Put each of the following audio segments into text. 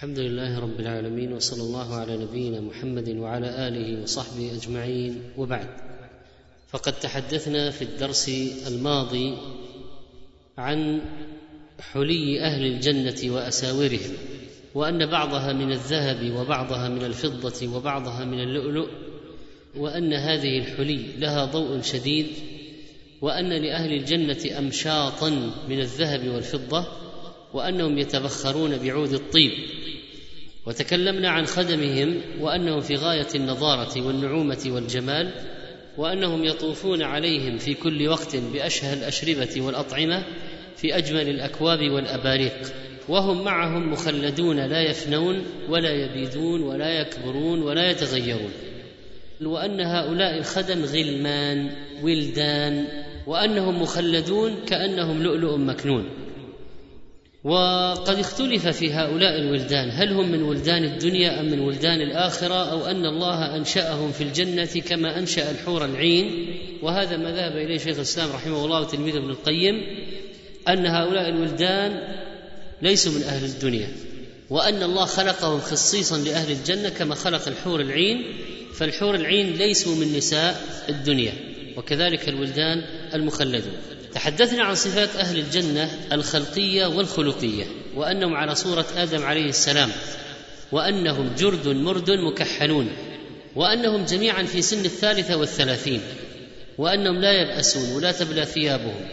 الحمد لله رب العالمين وصلى الله على نبينا محمد وعلى آله وصحبه أجمعين. وبعد فقد تحدثنا في الدرس الماضي عن حلي أهل الجنة وأساورهم وأن بعضها من الذهب وبعضها من الفضة وبعضها من اللؤلؤ وأن هذه الحلي لها ضوء شديد وأن لأهل الجنة امشاطا من الذهب والفضة وأنهم يتبخرون بعود الطيب. وتكلمنا عن خدمهم وأنهم في غاية النضاره والنعومة والجمال وأنهم يطوفون عليهم في كل وقت بأشهى الأشربة والأطعمة في أجمل الأكواب والأباريق. وهم معهم مخلدون لا يفنون ولا يبيدون ولا يكبرون ولا يتغيرون. وأن هؤلاء الخدم غلمان ولدان وأنهم مخلدون كأنهم لؤلؤ مكنون. وقد اختلف في هؤلاء الولدان. هل هم من ولدان الدنيا أم من ولدان الآخرة؟ أو أن الله أنشأهم في الجنة كما أنشأ الحور العين؟ وهذا ما ذهب إليه شيخ الإسلام رحمه الله وتلميذه ابن القيم أن هؤلاء الولدان ليسوا من أهل الدنيا وأن الله خلقهم خصيصا لأهل الجنة كما خلق الحور العين فالحور العين ليسوا من نساء الدنيا وكذلك الولدان المخلدون. تحدثنا عن صفات أهل الجنة الخلقية والخلقية وأنهم على صورة آدم عليه السلام وأنهم جرد مرد مكحلون وأنهم جميعا في سن الثالثة والثلاثين وأنهم لا يبأسون ولا تبلى ثيابهم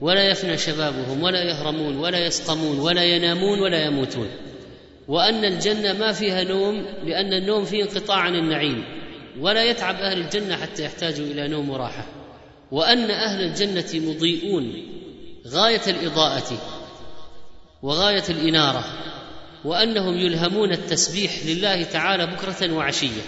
ولا يفنى شبابهم ولا يهرمون ولا يسقمون ولا ينامون ولا يموتون. وأن الجنة ما فيها نوم لأن النوم فيه انقطاع عن النعيم ولا يتعب أهل الجنة حتى يحتاجوا إلى نوم وراحة. وأن أهل الجنة مضيئون غاية الإضاءة وغاية الإنارة وأنهم يلهمون التسبيح لله تعالى بكرة وعشية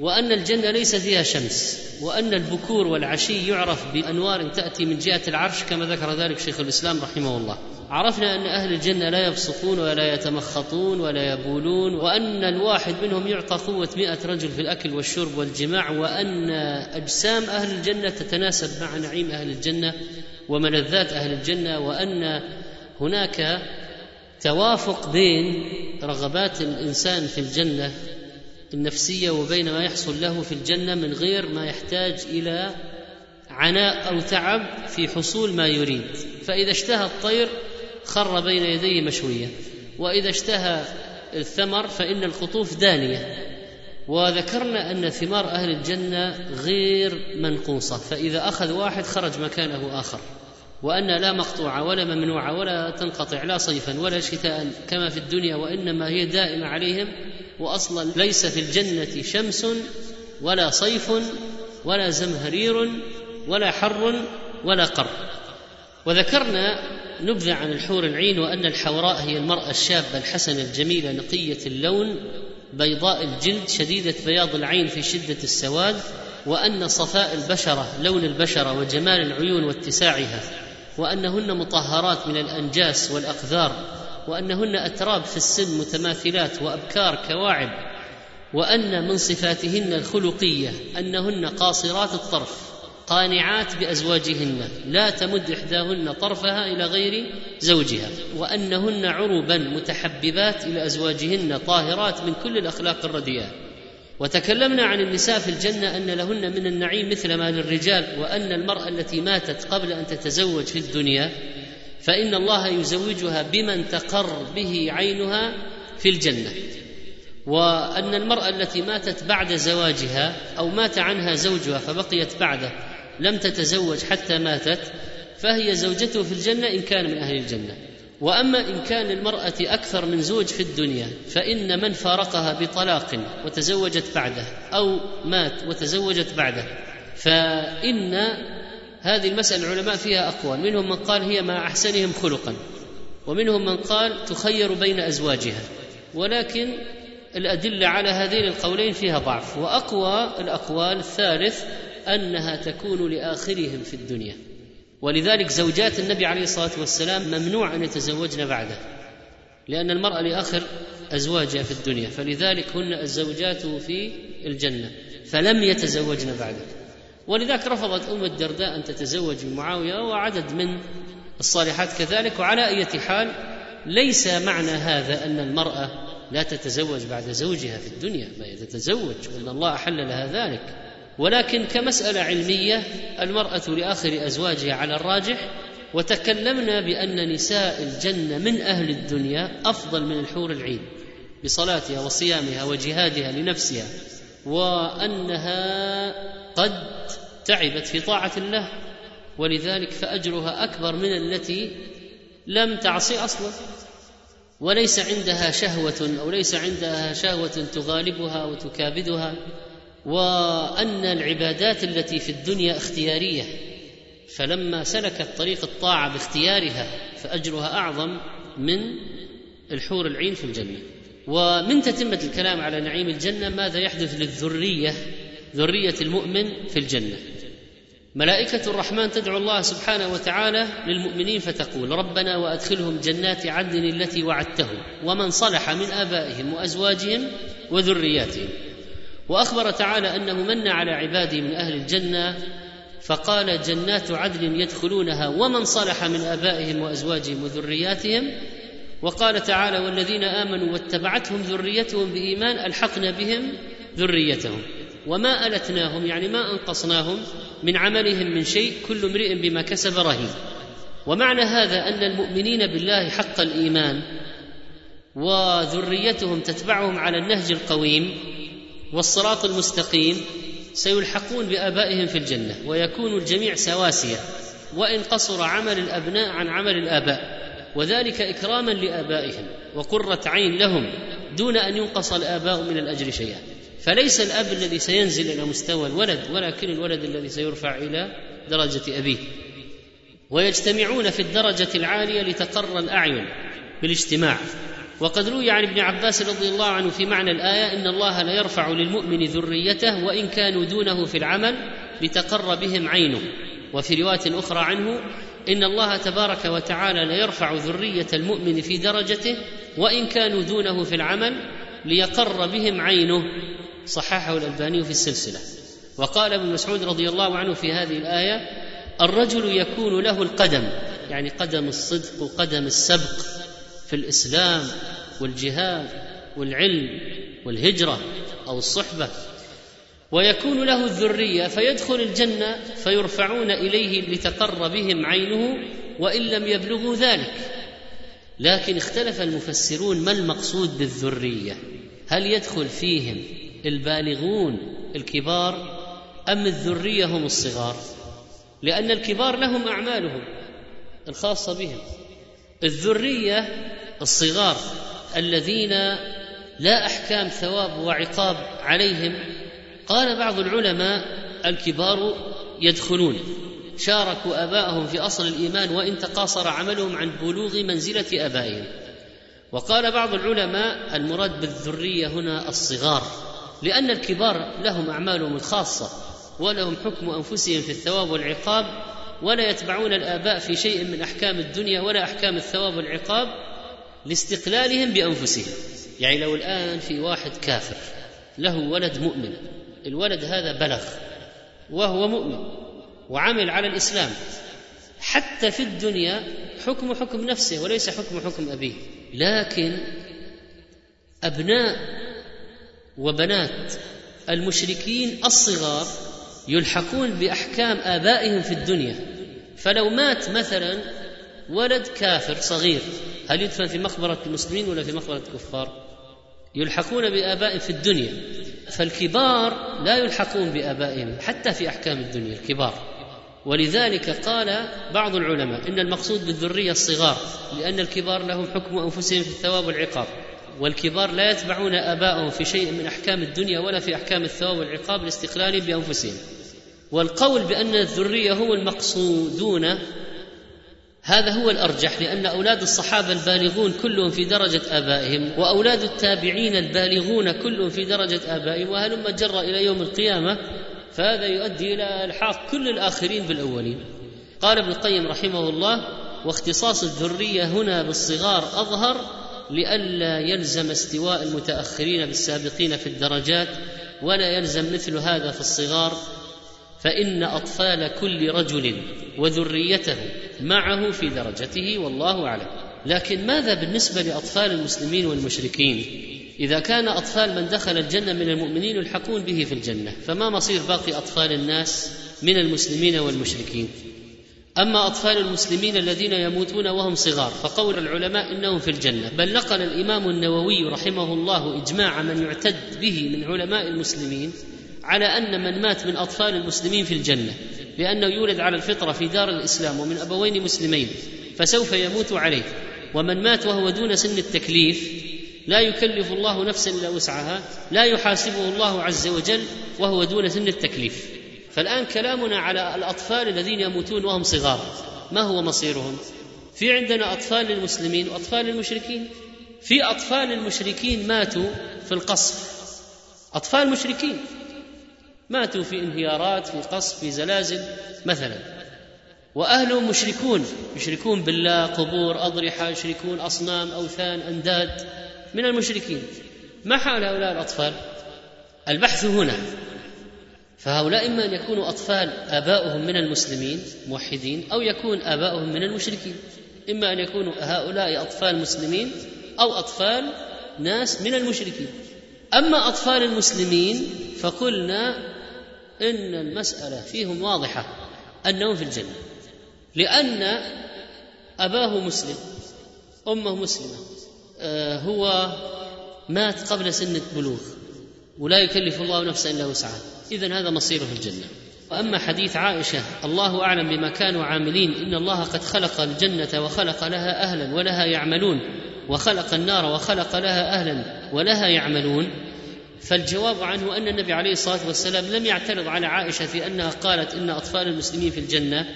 وأن الجنة ليس فيها شمس وأن البكور والعشي يعرف بأنوار تأتي من جهة العرش كما ذكر ذلك شيخ الإسلام رحمه الله. عرفنا أن أهل الجنة لا يبصقون ولا يتمخطون ولا يبولون وأن الواحد منهم يعطى قوة مئة رجل في الأكل والشرب والجماع وأن أجسام أهل الجنة تتناسب مع نعيم أهل الجنة وملذات أهل الجنة وأن هناك توافق بين رغبات الإنسان في الجنة النفسية وبين ما يحصل له في الجنة من غير ما يحتاج إلى عناء أو تعب في حصول ما يريد. فإذا اشتهى الطير خر بين يديه مشويا وإذا اشتهى الثمر فإن القطوف دانية. وذكرنا أن ثمار أهل الجنة غير منقوصة فإذا أخذ واحد خرج مكانه آخر. وأن لا مقطوعه ولا ممنوعه ولا تنقطع لا صيفا ولا شتاء كما في الدنيا وإنما هي دائمة عليهم. واصلا ليس في الجنة شمس ولا صيف ولا زمهرير ولا حر ولا قر. وذكرنا نبذة عن الحور العين وأن الحوراء هي المرأة الشابة الحسنة الجميلة نقية اللون بيضاء الجلد شديدة بياض العين في شدة السواد وأن صفاء البشرة لون البشرة وجمال العيون واتساعها وأنهن مطهرات من الأنجاس والأقذار وأنهن أتراب في السن متماثلات وأبكار كواعب وأن من صفاتهن الخلقية أنهن قاصرات الطرف قانعات بأزواجهن لا تمد إحداهن طرفها إلى غير زوجها وأنهن عربا متحببات إلى أزواجهن طاهرات من كل الأخلاق الرديئة. وتكلمنا عن النساء في الجنة أن لهن من النعيم مثل ما للرجال وأن المرأة التي ماتت قبل أن تتزوج في الدنيا فإن الله يزوجها بمن تقر به عينها في الجنة. وأن المرأة التي ماتت بعد زواجها أو مات عنها زوجها فبقيت بعده لم تتزوج حتى ماتت فهي زوجته في الجنة إن كان من أهل الجنة. وأما إن كان للمراه أكثر من زوج في الدنيا فإن من فارقها بطلاق وتزوجت بعده أو مات وتزوجت بعده. فإن هذه المسألة العلماء فيها اقوال منهم من قال هي مع أحسنهم خلقا ومنهم من قال تخير بين أزواجها. ولكن الأدلة على هذين القولين فيها ضعف. وأقوى الأقوال الثالث أنها تكون لآخرهم في الدنيا. ولذلك زوجات النبي عليه الصلاة والسلام ممنوع أن يتزوجن بعده لأن المرأة لآخر أزواجها في الدنيا. فلذلك هن الزوجات في الجنة فلم يتزوجن بعده. ولذلك رفضت أم الدرداء أن تتزوج معاوية وعدد من الصالحات كذلك. وعلى اية حال ليس معنى هذا أن المرأة لا تتزوج بعد زوجها في الدنيا بل تتزوج وإن الله احل لها ذلك. ولكن كمسألة علمية المرأة لآخر أزواجها على الراجح وتكلمنا بأن نساء الجنة من أهل الدنيا أفضل من الحور العين بصلاتها وصيامها وجهادها لنفسها وأنها قد تعبت في طاعة الله ولذلك فأجرها أكبر من التي لم تعصي أصلا. وليس عندها شهوة أو ليس عندها شهوة تغالبها أو تكابدها وأن العبادات التي في الدنيا اختيارية فلما سلكت طريق الطاعة باختيارها فأجرها أعظم من الحور العين في الجنة. ومن تتمة الكلام على نعيم الجنة ماذا يحدث للذرية ذرية المؤمن في الجنة. ملائكة الرحمن تدعو الله سبحانه وتعالى للمؤمنين فتقول ربنا وأدخلهم جنات عدن التي وعدتهم ومن صلح من آبائهم وأزواجهم وذرياتهم. وأخبر تعالى أنه من على عباده من أهل الجنة فقال جنات عدن يدخلونها ومن صلح من آبائهم وأزواجهم وذرياتهم وقال تعالى والذين آمنوا واتبعتهم ذريتهم بإيمان ألحقنا بهم ذريتهم وما ألتناهم يعني ما أنقصناهم من عملهم من شيء كل امرئ بما كسب رهين. ومعنى هذا أن المؤمنين بالله حق الإيمان وذريتهم تتبعهم على النهج القويم والصراط المستقيم سيلحقون بآبائهم في الجنة ويكون الجميع سواسية وإن قصر عمل الأبناء عن عمل الآباء وذلك إكراما لآبائهم وقرة عين لهم دون أن ينقص الآباء من الأجر شيئا. فليس الأب الذي سينزل إلى مستوى الولد ولكن الولد الذي سيرفع إلى درجة أبيه. ويجتمعون في الدرجة العالية لتقر الأعين بالاجتماع. وقد روي عن ابن عباس رضي الله عنه في معنى الآية إن الله لا يرفع للمؤمن ذريته وإن كانوا دونه في العمل لتقر بهم عينه. وفي رواية أخرى عنه إن الله تبارك وتعالى ليرفع ذرية المؤمن في درجته وإن كانوا دونه في العمل ليقر بهم عينه. صححه الألباني في السلسلة. وقال ابن مسعود رضي الله عنه في هذه الآية الرجل يكون له القدم يعني قدم الصدق وقدم السبق. في الإسلام والجهاد والعلم والهجرة أو الصحبة. ويكون له الذرية فيدخل الجنة فيرفعون إليه لتقر بهم عينه وإن لم يبلغوا ذلك. لكن اختلف المفسرون ما المقصود بالذرية؟ هل يدخل فيهم البالغون الكبار أم الذرية هم الصغار؟ لأن الكبار لهم أعمالهم الخاصة بهم. الذرية الصغار الذين لا أحكام ثواب وعقاب عليهم. قال بعض العلماء الكبار يدخلون. شاركوا آباءهم في أصل الإيمان وإن تقاصر عملهم عن بلوغ منزلة آبائهم. وقال بعض العلماء المراد بالذرية هنا الصغار لأن الكبار لهم أعمالهم الخاصة ولهم حكم أنفسهم في الثواب والعقاب ولا يتبعون الآباء في شيء من أحكام الدنيا ولا أحكام الثواب والعقاب. لاستقلالهم بأنفسهم. يعني لو الآن في واحد كافر له ولد مؤمن الولد هذا بلغ وهو مؤمن وعمل على الإسلام حتى في الدنيا حكم حكم نفسه وليس حكم حكم أبيه. لكن أبناء وبنات المشركين الصغار يلحقون بأحكام آبائهم في الدنيا. فلو مات مثلا ولد كافر صغير هل يدفن في مقبرة المسلمين ولا في مقبرة الكفار؟ يلحقون بآبائهم في الدنيا فالكبار لا يلحقون بآبائهم حتى في أحكام الدنيا الكبار. ولذلك قال بعض العلماء إن المقصود بالذرية الصغار لأن الكبار لهم حكم أنفسهم في الثواب والعقاب والكبار لا يتبعون آباءهم في شيء من أحكام الدنيا ولا في أحكام الثواب والعقاب لاستقلال بأنفسهم. والقول بأن الذرية هو المقصودون هذا هو الأرجح لأن أولاد الصحابة البالغون كلهم في درجة آبائهم وأولاد التابعين البالغون كلهم في درجة آبائهم وهلم جر إلى يوم القيامة فهذا يؤدي إلى إلحاق كل الآخرين بالأولين. قال ابن القيم رحمه الله واختصاص الذرية هنا بالصغار أظهر لئلا يلزم استواء المتأخرين بالسابقين في الدرجات ولا يلزم مثل هذا في الصغار فإن أطفال كل رجل وذريته معه في درجته والله أعلم. لكن ماذا بالنسبة لأطفال المسلمين والمشركين؟ إذا كان أطفال من دخل الجنة من المؤمنين يلحقون به في الجنة فما مصير باقي أطفال الناس من المسلمين والمشركين؟ أما أطفال المسلمين الذين يموتون وهم صغار فقول العلماء إنهم في الجنة. بل نقل الإمام النووي رحمه الله إجماع من يعتد به من علماء المسلمين على أن من مات من أطفال المسلمين في الجنة لأنه يولد على الفطرة في دار الإسلام ومن أبوين مسلمين فسوف يموت عليه. ومن مات وهو دون سن التكليف لا يكلف الله نفسا إلا وسعها لا يحاسبه الله عز وجل وهو دون سن التكليف. فالآن كلامنا على الأطفال الذين يموتون وهم صغار ما هو مصيرهم؟ في عندنا أطفال للمسلمين وأطفال للمشركين في أطفال المشركين ماتوا في القصف. أطفال مشركين. ماتوا في انهيارات في قصف في زلازل مثلا. واهلهم مشركون يشركون بالله قبور أضرحة يشركون أصنام أوثان أنداد من المشركين. ما حال هؤلاء الأطفال؟ البحث هنا. فهؤلاء إما أن يكونوا أطفال آباؤهم من المسلمين موحدين أو يكون آباؤهم من المشركين. إما أن يكونوا هؤلاء أطفال مسلمين أو أطفال ناس من المشركين. أما أطفال المسلمين فقلنا إن المسألة فيهم واضحة أنهم في الجنة لأن أباه مسلم أمه مسلمة آه هو مات قبل سن البلوغ ولا يكلف الله نفسا إلا وسعها. اذا هذا مصيره في الجنة. وأما حديث عائشة الله أعلم بما كانوا عاملين إن الله قد خلق الجنة وخلق لها أهلا ولها يعملون وخلق النار وخلق لها أهلا ولها يعملون. فالجواب عنه أن النبي عليه الصلاة والسلام لم يعترض على عائشة في أنها قالت إن أطفال المسلمين في الجنة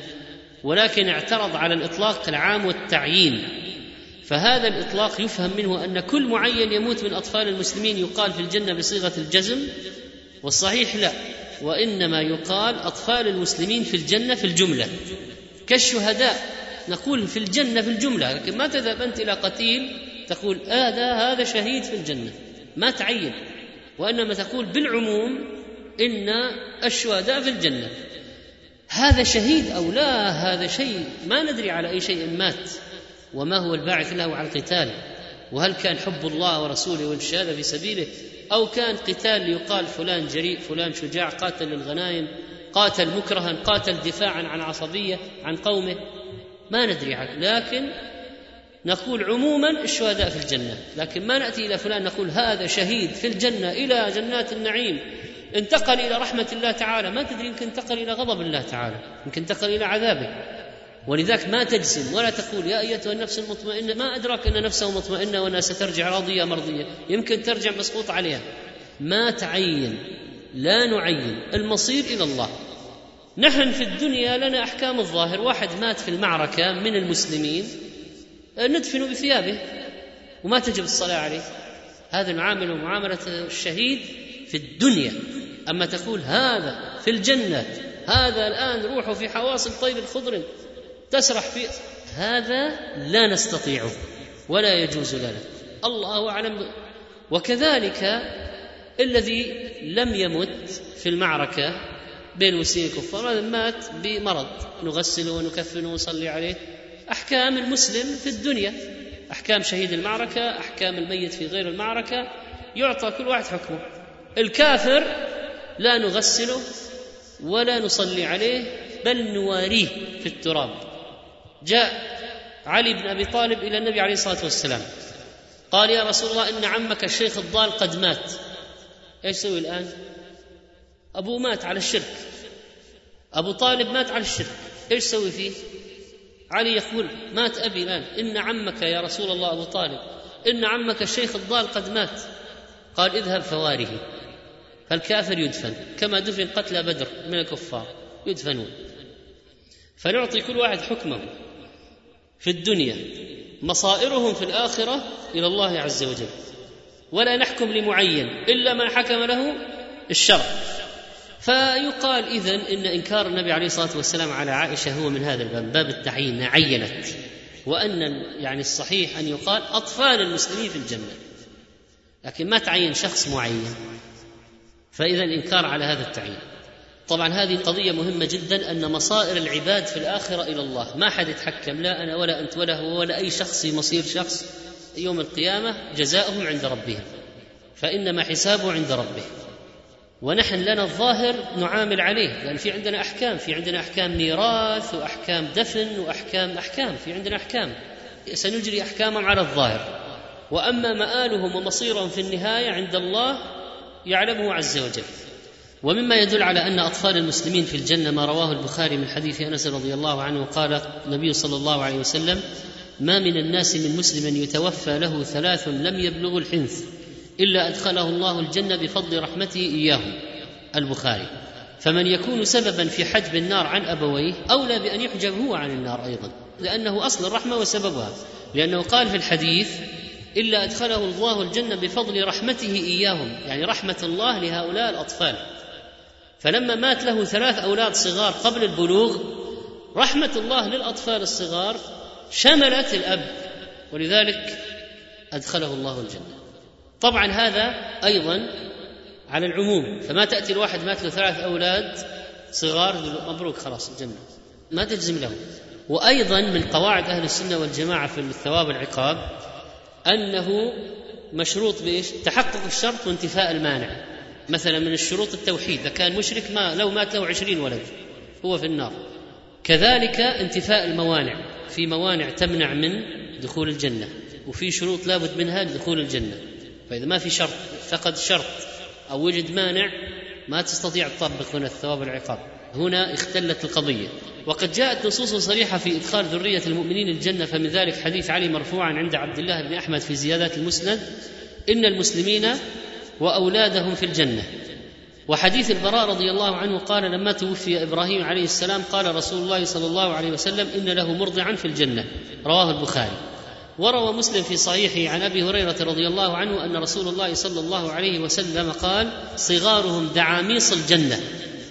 ولكن اعترض على الإطلاق العام والتعيين. فهذا الإطلاق يفهم منه أن كل معين يموت من أطفال المسلمين يقال في الجنة بصيغة الجزم والصحيح لا وإنما يقال أطفال المسلمين في الجنة في الجملة. كالشهداء نقول في الجنة في الجملة لكن ما تذهب أنت إلى قتيل تقول هذا آه هذا شهيد في الجنة ما تعين. وإنما تقول بالعموم إن الشهداء في الجنة. هذا شهيد أو لا هذا شيء ما ندري على أي شيء مات وما هو الباعث له على القتال وهل كان حب الله ورسوله والشهادة في سبيله؟ أو كان قتال ليقال فلان جريء فلان شجاع قاتل للغنائم قاتل مكرها قاتل دفاعا عن عصبية عن قومه؟ ما ندري عنه. لكن نقول عموما الشهداء في الجنة لكن ما نأتي إلى فلان نقول هذا شهيد في الجنة إلى جنات النعيم. انتقل إلى رحمة الله تعالى. ما تدري يمكن انتقل إلى غضب الله تعالى يمكن انتقل إلى عذابه. ولذلك ما تجزم ولا تقول يا أيتها النفس المطمئنة ما أدراك أن نفسه مطمئنة وأنها سترجع راضيه مرضية. يمكن ترجع مسقوط عليها. ما تعين لا نعين المصير إلى الله. نحن في الدنيا لنا أحكام الظاهر. واحد مات في المعركة من المسلمين. ندفن بثيابه وما تجب الصلاة عليه. هذا نعامله معاملة الشهيد في الدنيا. أما تقول هذا في الجنة هذا الآن روحه في حواصل طير الخضر تسرح في هذا لا نستطيعه ولا يجوز لنا. الله أعلم وكذلك الذي لم يمت في المعركة بين مسلمين الكفار هذا مات بمرض. نغسله ونكفنه ونصلي عليه. أحكام المسلم في الدنيا. أحكام شهيد المعركة أحكام الميت في غير المعركة. يعطى كل واحد حكمه. الكافر لا نغسله ولا نصلي عليه بل نواريه في التراب. جاء علي بن أبي طالب إلى النبي عليه الصلاة والسلام. قال يا رسول الله إن عمك الشيخ الضال قد مات. إيش يسوي الآن؟ أبوه مات على الشرك. أبو طالب مات على الشرك. إيش يسوي فيه؟ علي يقول مات أبي الآن. إن عمك يا رسول الله أبو طالب. إن عمك الشيخ الضال قد مات. قال اذهب فواره فالكافر يدفن. كما دفن قتلى بدر من الكفار. يدفنون. فنعطي كل واحد حكمه في الدنيا. مصائرهم في الآخرة إلى الله عز وجل. ولا نحكم لمعين. إلا ما حكم له الشرع. فيقال اذا إن إنكار النبي عليه الصلاة والسلام على عائشة هو من هذا الباب باب التعيين عينت. وأن يعني الصحيح أن يقال أطفال المسلمين في الجنة. لكن ما تعين شخص معين. فإذا الانكار على هذا التعيين. طبعا هذه قضية مهمة جدا أن مصائر العباد في الآخرة إلى الله. ما حد يتحكم لا أنا ولا أنت ولا هو ولا أي شخص في مصير شخص يوم القيامة جزاؤهم عند ربهم. فإنما حسابه عند ربه. ونحن لنا الظاهر نعامل عليه لأن في عندنا أحكام في عندنا أحكام ميراث وأحكام دفن وأحكام أحكام في عندنا أحكام. سنجري أحكامهم على الظاهر. وأما مآلهم ومصيرهم في النهاية عند الله يعلمه عز وجل. ومما يدل على أن أطفال المسلمين في الجنة ما رواه البخاري من حديث أنس رضي الله عنه قال النبي صلى الله عليه وسلم ما من الناس من مسلم يتوفى له ثلاث لم يبلغ الحنث. إلا أدخله الله الجنة بفضل رحمته اياهم البخاري. فمن يكون سببا في حجب النار عن أبويه أولى بأن يحجب هو عن النار أيضا لأنه أصل الرحمة وسببها. لأنه قال في الحديث إلا أدخله الله الجنة بفضل رحمته إياهم يعني رحمة الله لهؤلاء الأطفال. فلما مات له ثلاث أولاد صغار قبل البلوغ رحمة الله للأطفال الصغار شملت الأب ولذلك أدخله الله الجنة. طبعا هذا أيضا على العموم فما تأتي الواحد مات له ثلاث أولاد صغار مبروك خلاص الجنة ما تجزم له. وأيضا من قواعد أهل السنة والجماعة في الثواب والعقاب أنه مشروط بإيش؟ تحقق الشرط وانتفاء المانع. مثلا من الشروط التوحيد إذا كان مشرك ما لو مات له عشرين ولد هو في النار. كذلك انتفاء الموانع في موانع تمنع من دخول الجنة وفي شروط لابد منها لدخول الجنة. فإذا ما في شرط فقد شرط أو وجد مانع ما تستطيع تطبق هنا الثواب والعقاب. هنا اختلت القضية. وقد جاءت نصوص صريحة في إدخال ذرية المؤمنين الجنة فمن ذلك حديث علي مرفوعا عند عبد الله بن أحمد في زيادات المسند إن المسلمين وأولادهم في الجنة. وحديث البراء رضي الله عنه قال لما توفي إبراهيم عليه السلام قال رسول الله صلى الله عليه وسلم إن له مرضعا في الجنة. رواه البخاري. وروى مسلم في صحيحه عن أبي هريرة رضي الله عنه أن رسول الله صلى الله عليه وسلم قال صغارهم دعاميص الجنة.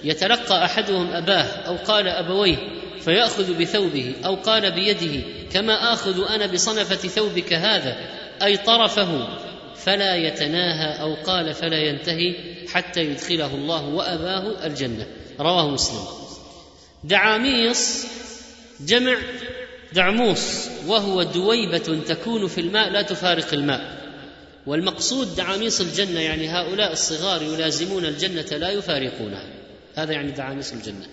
يتلقى أحدهم أباه أو قال أبويه فيأخذ بثوبه أو قال بيده كما آخذ أنا بصنفة ثوبك هذا؟ أي طرفه. فلا يتناهى أو قال فلا ينتهي حتى يدخله الله وأباه الجنة. رواه مسلم. دعاميص جمع دعموس. وهو دويبة تكون في الماء لا تفارق الماء. والمقصود دعاميص الجنة يعني هؤلاء الصغار يلازمون الجنة لا يفارقونها. هذا يعني دعاميص الجنة.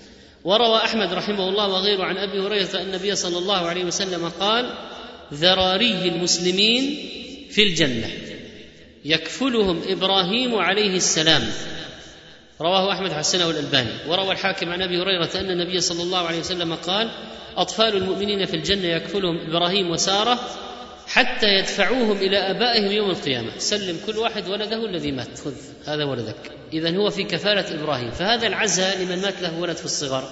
وروى أحمد رحمه الله وغيره عن أبي هريرة أن النبي صلى الله عليه وسلم قال ذراري المسلمين في الجنة يكفلهم إبراهيم عليه السلام رواه أحمد حسنه الألباني. وروى الحاكم عن أبي هريرة أن النبي صلى الله عليه وسلم قال أطفال المؤمنين في الجنة يكفلهم إبراهيم وسارة حتى يدفعوهم إلى آبائهم يوم القيامة. سلم كل واحد ولده الذي مات. خذ هذا ولدك. اذا هو في كفالة إبراهيم. فهذا العزاء لمن مات له ولد في الصغر.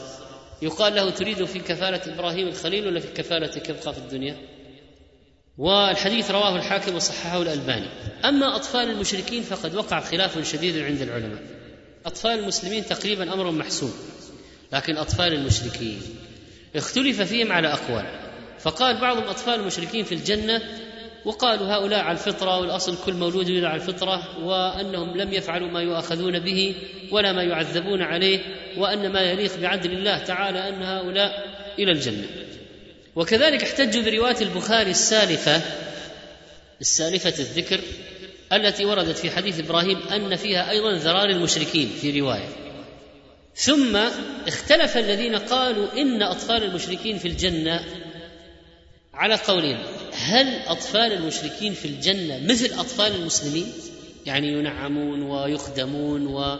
يقال له تريد في كفالة إبراهيم الخليل ولا في كفالتك يبقى في الدنيا؟ والحديث رواه الحاكم وصححه الألباني. أما أطفال المشركين فقد وقع خلاف شديد عند العلماء. أطفال المسلمين تقريبا أمر محسوم لكن أطفال المشركين. اختلف فيهم على أقوال. فقال بعض الأطفال المشركين في الجنة وقالوا هؤلاء على الفطرة والأصل كل مولود على الفطرة وأنهم لم يفعلوا ما يؤاخذون به ولا ما يعذبون عليه وأن ما يليق بعدل الله تعالى أن هؤلاء إلى الجنة. وكذلك احتجوا برواية البخاري السالفه السالفه الذكر التي وردت في حديث إبراهيم أن فيها أيضا ذرار المشركين في رواية. ثم اختلف الذين قالوا إن أطفال المشركين في الجنة على قولين هل أطفال المشركين في الجنة مثل أطفال المسلمين؟ يعني ينعمون ويخدمون و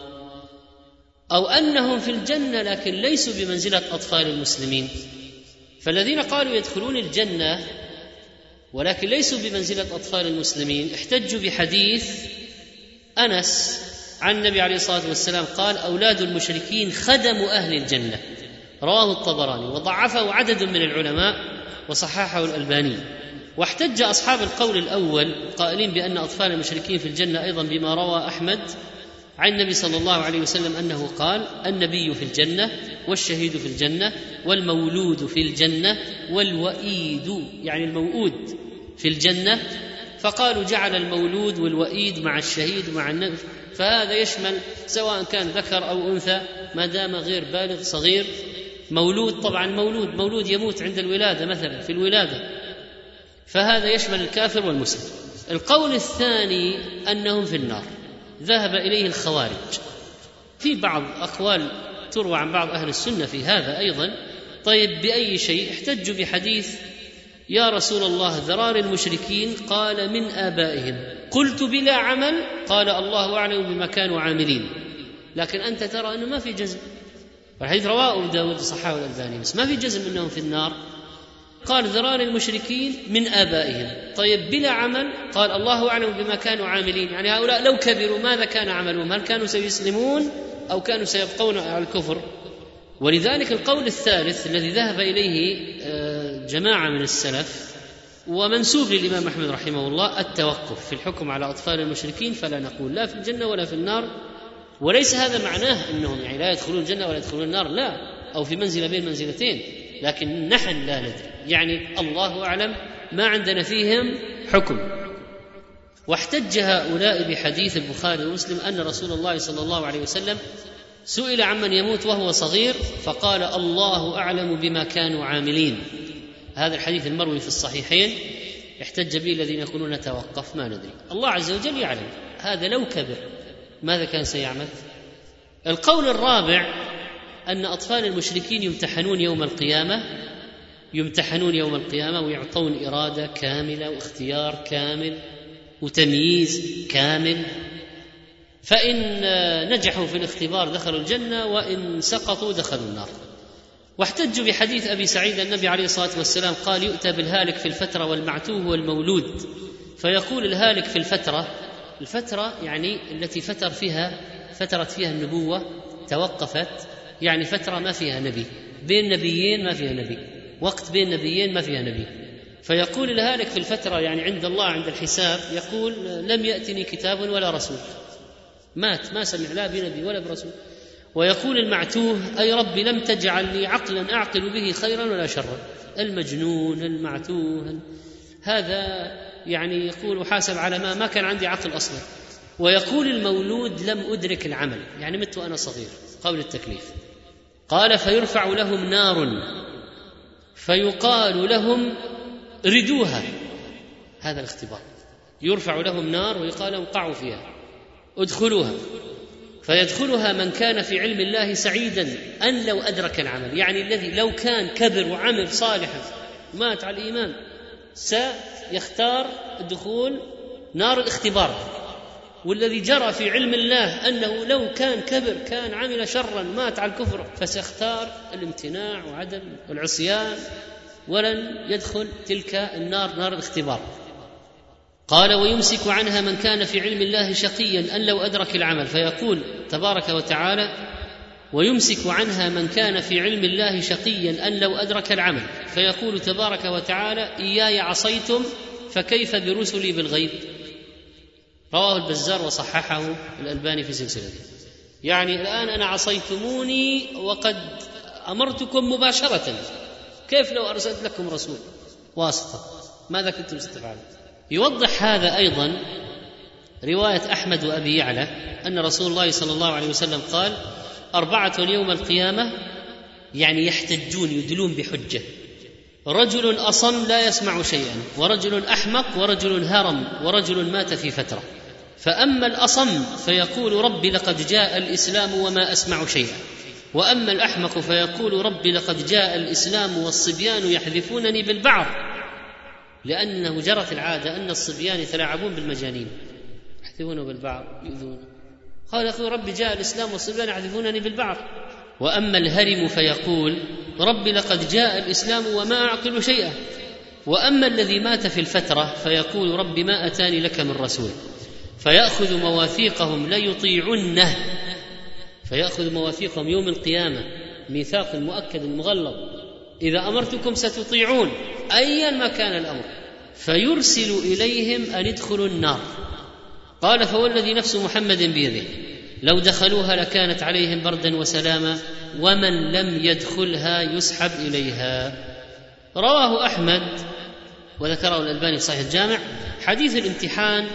أو أنهم في الجنة لكن ليسوا بمنزلة أطفال المسلمين. فالذين قالوا يدخلون الجنة ولكن ليسوا بمنزلة أطفال المسلمين. احتجوا بحديث أنس عن النبي عليه الصلاة والسلام قال أولاد المشركين خدم أهل الجنة. رواه الطبراني وضعفه عدد من العلماء وصححه الألباني. واحتج أصحاب القول الأول قائلين بأن أطفال المشركين في الجنة أيضا بما روى أحمد عن النبي صلى الله عليه وسلم أنه قال النبي في الجنة والشهيد في الجنة والمولود في الجنة والوئيد يعني الموؤود في الجنة. فقالوا جعل المولود والوئيد مع الشهيد مع النبي. فهذا يشمل سواء كان ذكر أو أنثى ما دام غير بالغ صغير. مولود طبعا مولود مولود يموت عند الولادة مثلا في الولادة. فهذا يشمل الكافر والمسلم. القول الثاني أنهم في النار. ذهب إليه الخوارج. في بعض أقوال تروى عن بعض أهل السنة في هذا أيضا. طيب بأي شيء؟ احتجوا بحديث يا رسول الله ذرار المشركين قال من آبائهم. قلت بلا عمل قال الله أعلم بما كانوا عاملين. لكن أنت ترى أنه ما في جزم. والحديث رواه أبو داود صححه الألباني بس ما في جزم أنهم في النار. قال ذرار المشركين من آبائهم. طيب بلا عمل قال الله أعلم بما كانوا عاملين. يعني هؤلاء لو كبروا ماذا كان عملهم؟ هل كانوا سيسلمون أو كانوا سيبقون على الكفر؟ ولذلك القول الثالث الذي ذهب إليه آه، جماعة من السلف ومنسوب للإمام أحمد رحمه الله التوقف في الحكم على أطفال المشركين فلا نقول لا في الجنة ولا في النار. وليس هذا معناه أنهم يعني لا يدخلون الجنة ولا يدخلون النار لا. أو في منزلة بين منزلتين. لكن نحن لا ندري. يعني الله أعلم ما عندنا فيهم حكم. واحتج هؤلاء بحديث البخاري ومسلم أن رسول الله صلى الله عليه وسلم سئل عمن يموت وهو صغير فقال الله أعلم بما كانوا عاملين. هذا الحديث المروي في الصحيحين. احتج به الذين يقولون نتوقف ما ندري. الله عز وجل يعلم. هذا لو كبر ماذا كان سيعمل؟ القول الرابع أن أطفال المشركين يمتحنون يوم القيامة يمتحنون يوم القيامة ويعطون إرادة كاملة واختيار كامل وتمييز كامل. فإن نجحوا في الاختبار دخلوا الجنة وإن سقطوا دخلوا النار. واحتجوا بحديث أبي سعيد النبي عليه الصلاة والسلام قال يؤتى بالهالك في الفترة والمعتوه والمولود. فيقول الهالك في الفترة الفترة يعني التي فتر فيها فترت فيها النبوة توقفت يعني فترة ما فيها نبي. بين نبيين ما فيها نبي. وقت بين نبيين ما فيها نبي. فيقول الهالك في الفترة يعني عند الله عند الحساب يقول لم يأتني كتاب ولا رسول. مات ما سمع لا بنبي ولا برسول. ويقول المعتوه أي ربي لم تجعل لي عقلا أعقل به خيرا ولا شرا. المجنون المعتوه. هذا يعني يقول حاسب على ما ما كان عندي عقل أصلا. ويقول المولود لم أدرك العمل. يعني مت وأنا صغير قبل التكليف. قال فيرفع لهم نار. فيقال لهم ردوها. هذا الاختبار. يرفع لهم نار ويقال لهم قعوا فيها. ادخلوها. فيدخلها من كان في علم الله سعيدا أن لو أدرك العمل. يعني الذي لو كان كبر وعمل صالحا مات على الإيمان سيختار الدخول نار الاختبار. والذي جرى في علم الله أنه لو كان كبر كان عمل شرا مات على الكفر فسيختار الامتناع وعدم العصيان ولن يدخل تلك النار نار الاختبار. قال ويمسك عنها من كان في علم الله شقيا أن لو أدرك العمل. فيقول تبارك وتعالى ويمسك عنها من كان في علم الله شقيا أن لو أدرك العمل. فيقول تبارك وتعالى إياي عصيتم فكيف برسلي بالغيب؟ رواه البزار وصححه الألباني في سلسلته. يعني الآن أنا عصيتموني وقد أمرتكم مباشرة. كيف لو أرسلت لكم رسول واسطة؟ ماذا كنتم ستفعلون يوضح هذا أيضا رواية أحمد وأبي يعلى أن رسول الله صلى الله عليه وسلم قال أربعة يوم القيامة يعني يحتجون يدلون بحجة. رجل أصم لا يسمع شيئا ورجل أحمق ورجل هرم ورجل مات في فترة. فأما الأصم فيقول رب لقد جاء الإسلام وما أسمع شيئا. وأما الأحمق فيقول رب لقد جاء الإسلام والصبيان يحذفونني بالبعض لأنه جرت العادة أن الصبيان يتلاعبون بالمجانين. يحذفونه بالبعض يؤذون. قال يقول رب جاء الإسلام والصبيان يحذفونني بالبعض وأما الهرم فيقول رب لقد جاء الإسلام وما أعقل شيئا. وأما الذي مات في الفترة فيقول رب ما أتاني لك من رسول. فيأخذ مواثيقهم ليطيعنه فيأخذ مواثيقهم يوم القيامة ميثاق مؤكد مغلظ. إذا أمرتكم ستطيعون أيا ما كان الأمر. فيرسل إليهم أن ادخلوا النار. قال فوالذي نفس محمد بيده. لو دخلوها لكانت عليهم بردا وسلاما ومن لم يدخلها يسحب إليها. رواه أحمد وذكره الألباني في صحيح الجامع. حديث الامتحان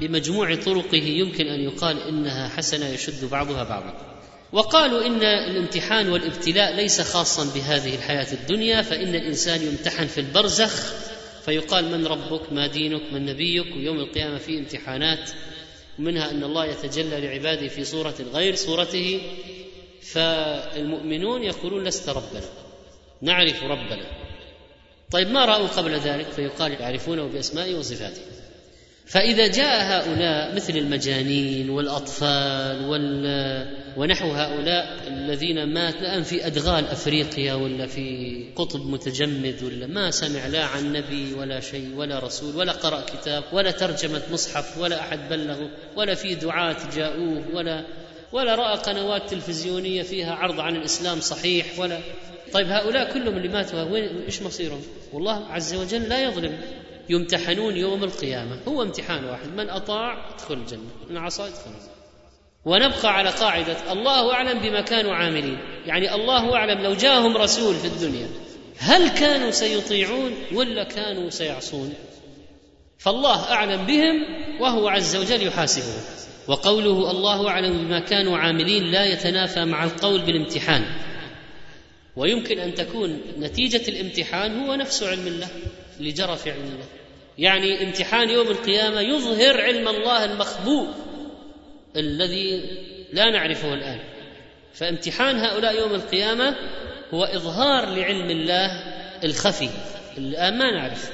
بمجموع طرقه يمكن أن يقال إنها حسنة يشد بعضها بعضا. وقالوا إن الامتحان والابتلاء ليس خاصا بهذه الحياة الدنيا فإن الإنسان يمتحن في البرزخ فيقال من ربك ما دينك من نبيك ويوم القيامة في امتحانات ومنها أن الله يتجلى لعباده في صوره غير صورته فالمؤمنون يقولون لست ربنا نعرف ربنا. طيب ما رأوا قبل ذلك؟ فيقال يعرفونه بأسمائه وصفاته. فإذا جاء هؤلاء مثل المجانين والأطفال وال ونحو هؤلاء الذين مات الآن في أدغال أفريقيا ولا في قطب متجمد ولا ما سمع لا عن نبي ولا شيء ولا رسول ولا قرأ كتاب ولا ترجمة مصحف ولا أحد بلغه ولا في دعاة جاءوه ولا ولا رأى قنوات تلفزيونية فيها عرض عن الإسلام صحيح ولا طيب هؤلاء كلهم اللي ماتوا وين إيش مصيرهم؟ والله عز وجل لا يظلم يمتحنون يوم القيامة. هو امتحان واحد. من أطاع ادخل الجنة. من عصى ادخل الجنة. ونبقى على قاعدة الله أعلم بما كانوا عاملين. يعني الله أعلم لو جاءهم رسول في الدنيا. هل كانوا سيطيعون ولا كانوا سيعصون؟ فالله أعلم بهم وهو عز وجل يحاسبهم. وقوله الله أعلم بما كانوا عاملين لا يتنافى مع القول بالامتحان. ويمكن أن تكون نتيجة الامتحان هو نفس علم الله اللي جرى في علم الله. يعني امتحان يوم القيامة يظهر علم الله المخبوء الذي لا نعرفه الآن. فامتحان هؤلاء يوم القيامة هو إظهار لعلم الله الخفي الآن ما نعرف.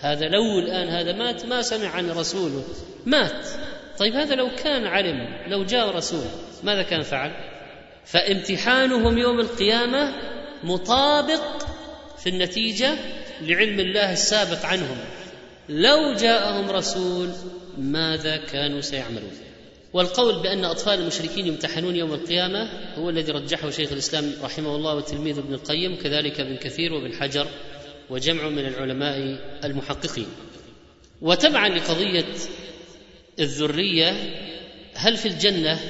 هذا لو الآن هذا مات ما سمع عن رسوله. مات. طيب هذا لو كان علم لو جاء رسول ماذا كان فعل؟ فامتحانهم يوم القيامة مطابق في النتيجة لعلم الله السابق عنهم. لو جاءهم رسول ماذا كانوا سيعملون؟ والقول بأن أطفال المشركين يمتحنون يوم القيامة هو الذي رجحه شيخ الإسلام رحمه الله وتلميذ ابن القيم كذلك ابن كثير وابن حجر وجمع من العلماء المحققين. وتبعا لقضية الذرية هل في الجنة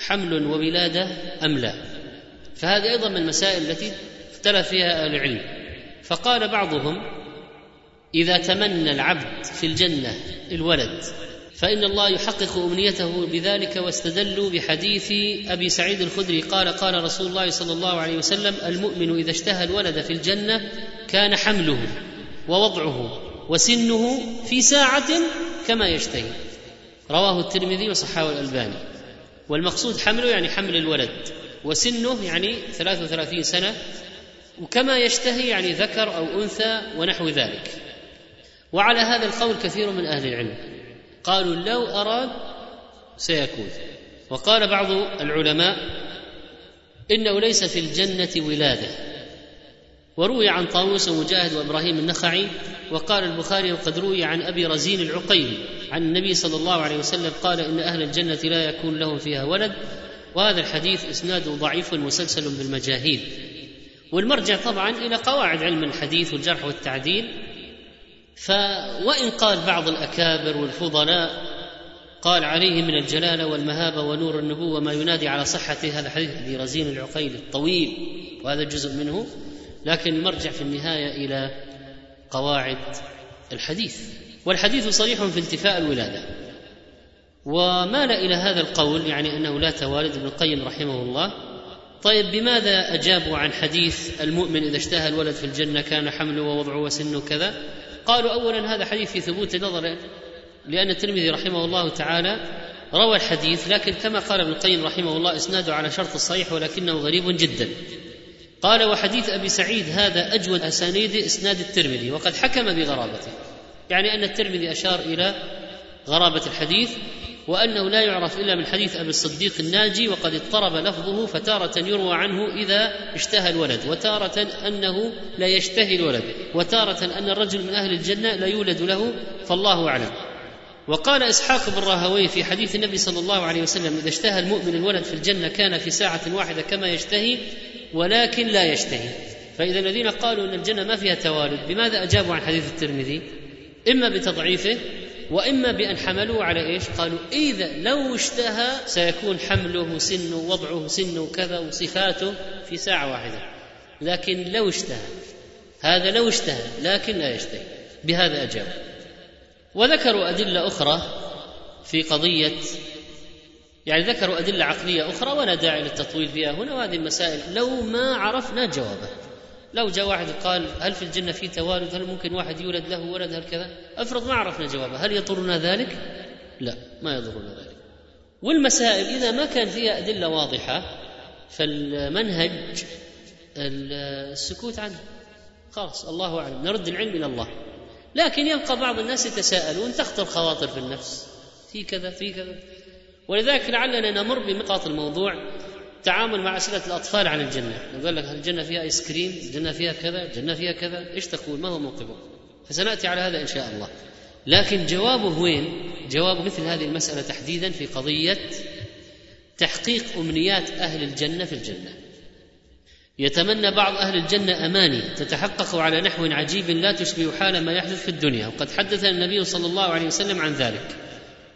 حمل وولادة أم لا؟ فهذه أيضا من المسائل التي اختلف فيها أهل العلم. فقال بعضهم إذا تمنى العبد في الجنة الولد فإن الله يحقق أمنيته بذلك واستدلوا بحديث أبي سعيد الخدري قال قال رسول الله صلى الله عليه وسلم المؤمن إذا اشتهى الولد في الجنة كان حمله ووضعه وسنه في ساعة كما يشتهي. رواه الترمذي وصححه الألباني. والمقصود حمله يعني حمل الولد وسنه يعني 33 سنة وكما يشتهي يعني ذكر أو أنثى ونحو ذلك. وعلى هذا القول كثير من أهل العلم. قالوا لو أراد سيكون. وقال بعض العلماء إنه ليس في الجنة ولادة. وروي عن طاووس ومجاهد وإبراهيم النخعي وقال البخاري وقد روي عن أبي رزين العقيلي عن النبي صلى الله عليه وسلم قال إن أهل الجنة لا يكون لهم فيها ولد. وهذا الحديث اسناده ضعيف مسلسل بالمجاهيل. والمرجع طبعا إلى قواعد علم الحديث والجرح والتعديل فوإن قال بعض الأكابر والفضلاء قال عليه من الجلالة والمهابة ونور النبوة ما ينادي على صحته هذا حديث ابي رزين العقيل الطويل وهذا جزء منه لكن المرجع في النهاية إلى قواعد الحديث. والحديث صريح في انتفاء الولادة. ومال إلى هذا القول يعني أنه لا توالد ابن القيم رحمه الله. طيب بماذا أجابوا عن حديث المؤمن إذا اشتهى الولد في الجنة كان حمله ووضعه وسنه كذا؟ قالوا اولا هذا حديث في ثبوت النظر لأن الترمذي رحمه الله تعالى روى الحديث لكن كما قال ابن القيم رحمه الله إسناده على شرط الصحيح ولكنه غريب جدا. قال وحديث أبي سعيد هذا أجود أسانيد إسناد الترمذي وقد حكم بغرابته. يعني أن الترمذي أشار إلى غرابة الحديث وأنه لا يعرف إلا من حديث أبي الصديق الناجي وقد اضطرب لفظه فتارة يروى عنه إذا اشتهى الولد وتارة أنه لا يشتهي الولد وتارة أن الرجل من أهل الجنة لا يولد له فالله أعلم. وقال إسحاق بن راهويه في حديث النبي صلى الله عليه وسلم إذا اشتهى المؤمن الولد في الجنة كان في ساعة واحدة كما يشتهي ولكن لا يشتهي. فإذا الذين قالوا إن الجنة ما فيها توالد بماذا أجابوا عن حديث الترمذي؟ إما بتضعيفه وإما بأن حملوه على إيش؟ قالوا إذا لو اشتهى سيكون حمله سنه وضعه سنه كذا وصفاته في ساعة واحدة. لكن لو اشتهى. هذا لو اشتهى لكن لا يشتهي. بهذا أجاب. وذكروا أدلة أخرى في قضية يعني ذكروا أدلة عقلية أخرى ولا داعي للتطويل فيها هنا وهذه المسائل لو ما عرفنا جوابه. لو جاء واحد قال هل في الجنة في توالد هل ممكن واحد يولد له ولد؟ هل كذا؟ أفرض ما عرفنا جوابه. هل يضرنا ذلك؟ لا ما يضرنا ذلك. والمسائل إذا ما كان فيها أدلة واضحة فالمنهج السكوت عنه. خلاص الله أعلم. نرد العلم إلى الله. لكن يبقى بعض الناس يتساءلون تخطر خواطر في النفس. في كذا في كذا. ولذلك لعلنا نمر بنقاط الموضوع. تعامل مع أسئلة الأطفال عن الجنة. يقول لك الجنة فيها ايس كريم الجنة فيها كذا الجنة فيها كذا. إيش تقول؟ ما هو موقفك فسنأتي على هذا إن شاء الله. لكن جوابه وين؟ جواب مثل هذه المسألة تحديدا في قضية تحقيق أمنيات أهل الجنة في الجنة. يتمنى بعض أهل الجنة أماني تتحقق على نحو عجيب لا تشبه حال ما يحدث في الدنيا. وقد حدثنا النبي صلى الله عليه وسلم عن ذلك.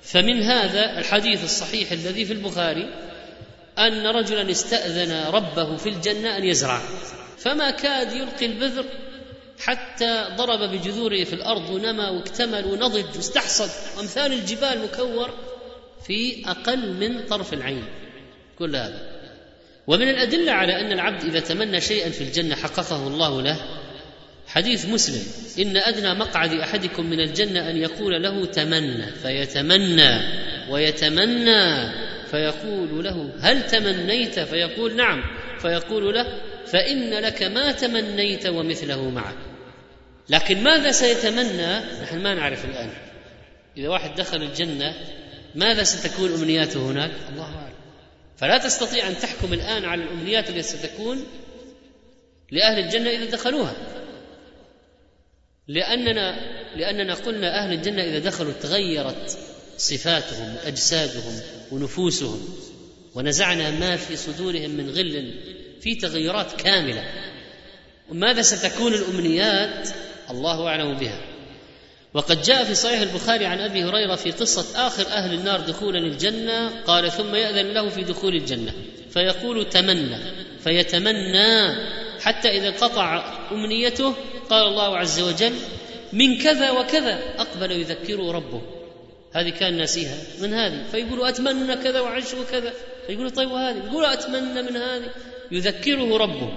فمن هذا الحديث الصحيح الذي في البخاري أن رجلا استأذن ربه في الجنة أن يزرع. فما كاد يلقي البذر حتى ضرب بجذوره في الأرض ونمى واكتمل ونضج واستحصد. وأمثال الجبال مكور في أقل من طرف العين. كل هذا. ومن الأدلة على أن العبد إذا تمنى شيئا في الجنة حققه الله له. حديث مسلم. إن أدنى مقعد أحدكم من الجنة أن يقول له تمنى. فيتمنى. ويتمنى. فيقول له هل تمنيت؟ فيقول نعم. فيقول له فإن لك ما تمنيت ومثله معك. لكن ماذا سيتمنى؟ نحن ما نعرف الآن. إذا واحد دخل الجنة ماذا ستكون أمنياته هناك؟ الله أعلم. فلا تستطيع أن تحكم الآن على الأمنيات التي ستكون لأهل الجنة إذا دخلوها. لأننا لأننا قلنا أهل الجنة إذا دخلوا تغيرت صفاتهم واجسادهم ونفوسهم ونزعنا ما في صدورهم من غل في تغيرات كاملة. وماذا ستكون الأمنيات؟ الله أعلم بها. وقد جاء في صحيح البخاري عن أبي هريرة في قصة آخر أهل النار دخولا الجنة قال ثم يأذن له في دخول الجنة. فيقول تمنى. فيتمنى حتى إذا قطع أمنيته قال الله عز وجل من كذا وكذا أقبل يذكره ربه. هذه كان ناسيها من هذه؟ فيقول أتمنى كذا وعش وكذا. فيقول طيب وهذه؟ يقول أتمنى من هذه. يذكره ربه.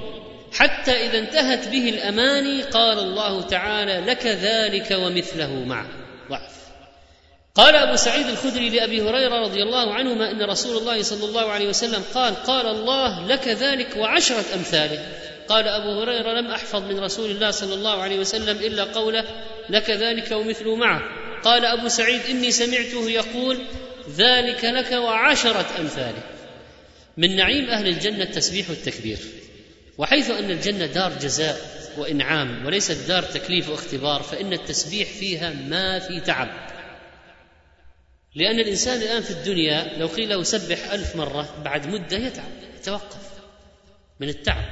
حتى إذا انتهت به الأماني قال الله تعالى لك ذلك ومثله معه. ضعف. قال أبو سعيد الخدري لأبي هريرة رضي الله عنهما إن رسول الله صلى الله عليه وسلم قال قال الله لك ذلك وعشرة امثاله قال أبو هريرة لم أحفظ من رسول الله صلى الله عليه وسلم إلا قوله لك ذلك ومثله معه. قال أبو سعيد إني سمعته يقول ذلك لك وعشرة امثاله من نعيم أهل الجنة التسبيح والتكبير وحيث أن الجنة دار جزاء وإنعام وليست دار تكليف واختبار فإن التسبيح فيها ما في تعب. لأن الإنسان الآن في الدنيا لو قيل له سبح ألف مرة بعد مدة يتعب يتوقف من التعب.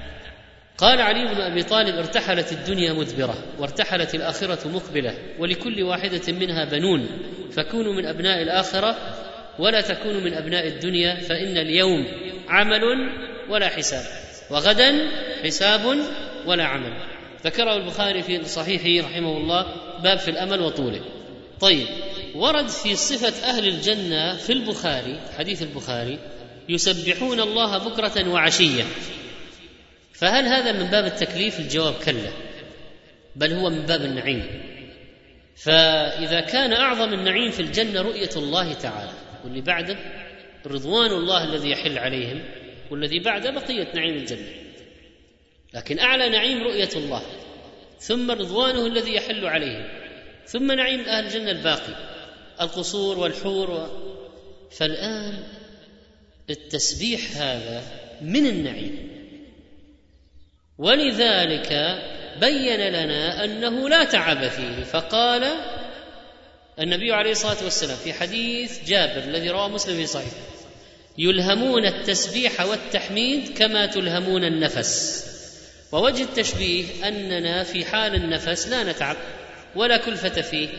قال علي بن أبي طالب ارتحلت الدنيا مدبرة وارتحلت الآخرة مقبلة ولكل واحدة منها بنون فكونوا من أبناء الآخرة ولا تكونوا من أبناء الدنيا فإن اليوم عمل ولا حساب وغدا حساب ولا عمل. ذكره البخاري في صحيحه رحمه الله باب في الأمل وطوله. طيب ورد في صفة أهل الجنة في البخاري حديث البخاري يسبحون الله بكرة وعشية. فهل هذا من باب التكليف؟ الجواب كلا بل هو من باب النعيم. فإذا كان أعظم النعيم في الجنة رؤية الله تعالى واللي بعده رضوان الله الذي يحل عليهم والذي بعده بقية نعيم الجنة. لكن أعلى نعيم رؤية الله ثم رضوانه الذي يحل عليهم ثم نعيم أهل الجنة الباقي القصور والحور و... فالآن التسبيح هذا من النعيم. ولذلك بين لنا أنه لا تعب فيه. فقال النبي عليه الصلاة والسلام في حديث جابر الذي رواه مسلم في صحيح يلهمون التسبيح والتحميد كما تلهمون النفس. ووجه التشبيه أننا في حال النفس لا نتعب ولا كلفة فيه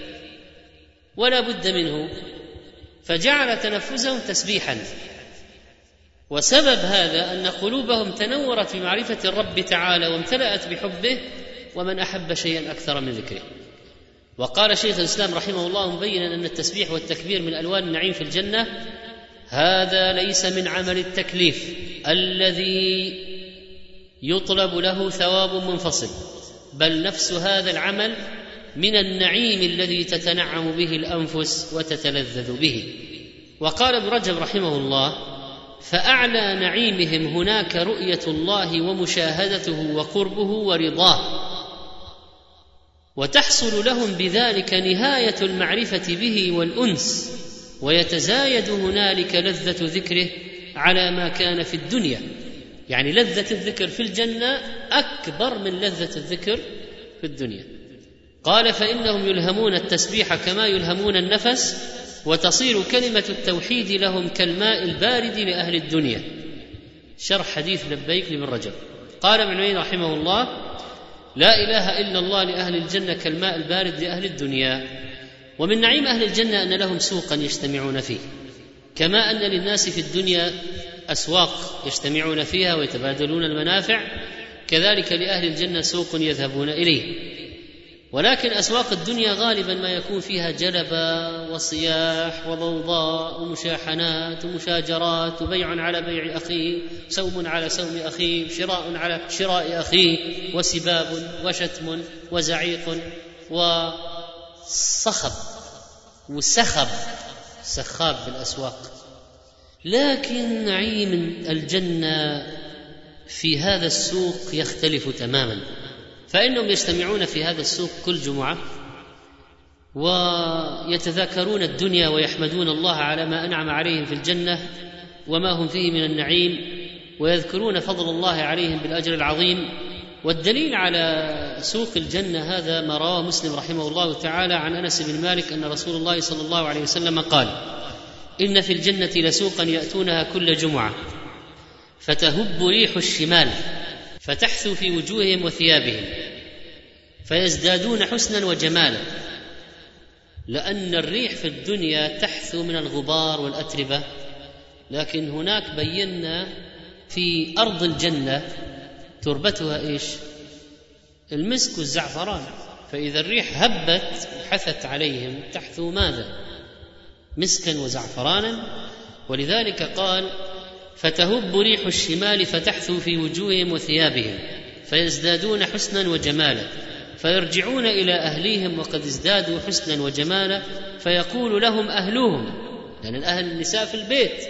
ولا بد منه فجعل تنفسهم تسبيحا. وسبب هذا أن قلوبهم تنورت بمعرفه الرب تعالى وامتلأت بحبه ومن أحب شيئا أكثر من ذكره. وقال شيخ الإسلام رحمه الله مبينا أن التسبيح والتكبير من ألوان النعيم في الجنة هذا ليس من عمل التكليف الذي يطلب له ثواب منفصل بل نفس هذا العمل من النعيم الذي تتنعم به الأنفس وتتلذذ به. وقال ابن رجب رحمه الله فأعلى نعيمهم هناك رؤية الله ومشاهدته وقربه ورضاه. وتحصل لهم بذلك نهاية المعرفة به والأنس ويتزايد هنالك لذة ذكره على ما كان في الدنيا. يعني لذة الذكر في الجنة أكبر من لذة الذكر في الدنيا. قال فإنهم يلهمون التسبيح كما يلهمون النفس وتصير كلمة التوحيد لهم كالماء البارد لأهل الدنيا. شرح حديث لبيك لابن رجب. قال ابن رحمه الله لا إله إلا الله لأهل الجنة كالماء البارد لأهل الدنيا. ومن نعيم أهل الجنة أن لهم سوقا يجتمعون فيه. كما أن للناس في الدنيا أسواق يجتمعون فيها ويتبادلون المنافع. كذلك لأهل الجنة سوق يذهبون إليه. ولكن أسواق الدنيا غالبا ما يكون فيها جلبه وصياح وضوضاء ومشاحنات ومشاجرات وبيع على بيع اخيه سوم على سوم اخيه شراء على شراء اخيه وسباب وشتم وزعيق وصخب وسخب سخاب بالأسواق. لكن نعيم الجنة في هذا السوق يختلف تماما. فإنهم يجتمعون في هذا السوق كل جمعة ويتذاكرون الدنيا ويحمدون الله على ما أنعم عليهم في الجنة وما هم فيه من النعيم ويذكرون فضل الله عليهم بالأجر العظيم والدليل على سوق الجنة هذا ما رواه مسلم رحمه الله تعالى عن أنس بن مالك أن رسول الله صلى الله عليه وسلم قال إن في الجنة لسوقا يأتونها كل جمعة فتهب ريح الشمال فتحثو في وجوههم وثيابهم فيزدادون حسنا وجمالا. لأن الريح في الدنيا تحثو من الغبار والأتربة لكن هناك بينا في أرض الجنة تربتها إيش؟ المسك والزعفران فإذا الريح هبت حثت عليهم تحثو ماذا؟ مسكا وزعفرانا. ولذلك قال فتهب ريح الشمال فتحثو في وجوههم وثيابهم فيزدادون حسنا وجمالا فيرجعون إلى أهليهم وقد ازدادوا حسنا وجمالا فيقول لهم أهلهم يعني الأهل النساء في البيت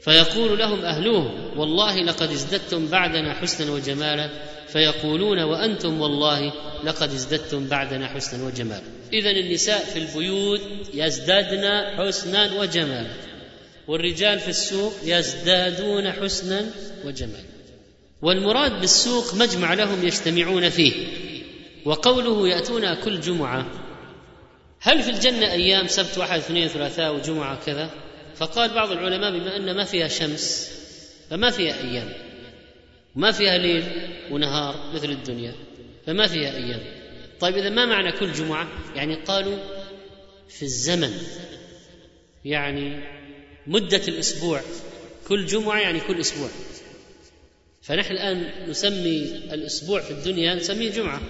فيقول لهم أهلهم والله لقد ازددتم بعدنا حسنا وجمالا فيقولون وأنتم والله لقد ازددتم بعدنا حسنا وجمالا. اذا النساء في البيوت يزدادن حسنا وجمالا والرجال في السوق يزدادون حسنا وجمالا والمراد بالسوق مجمع لهم يجتمعون فيه. وقوله ياتون كل جمعة. هل في الجنة أيام سبت واحد اثنين ثلاثاء وجمعة كذا؟ فقال بعض العلماء بما أن ما فيها شمس فما فيها أيام. ما فيها ليل ونهار مثل الدنيا فما فيها أيام. طيب إذا ما معنى كل جمعة؟ يعني قالوا في الزمن. يعني مدة الأسبوع. كل جمعة يعني كل أسبوع. فنحن الآن نسمي الأسبوع في الدنيا نسميه جمعة.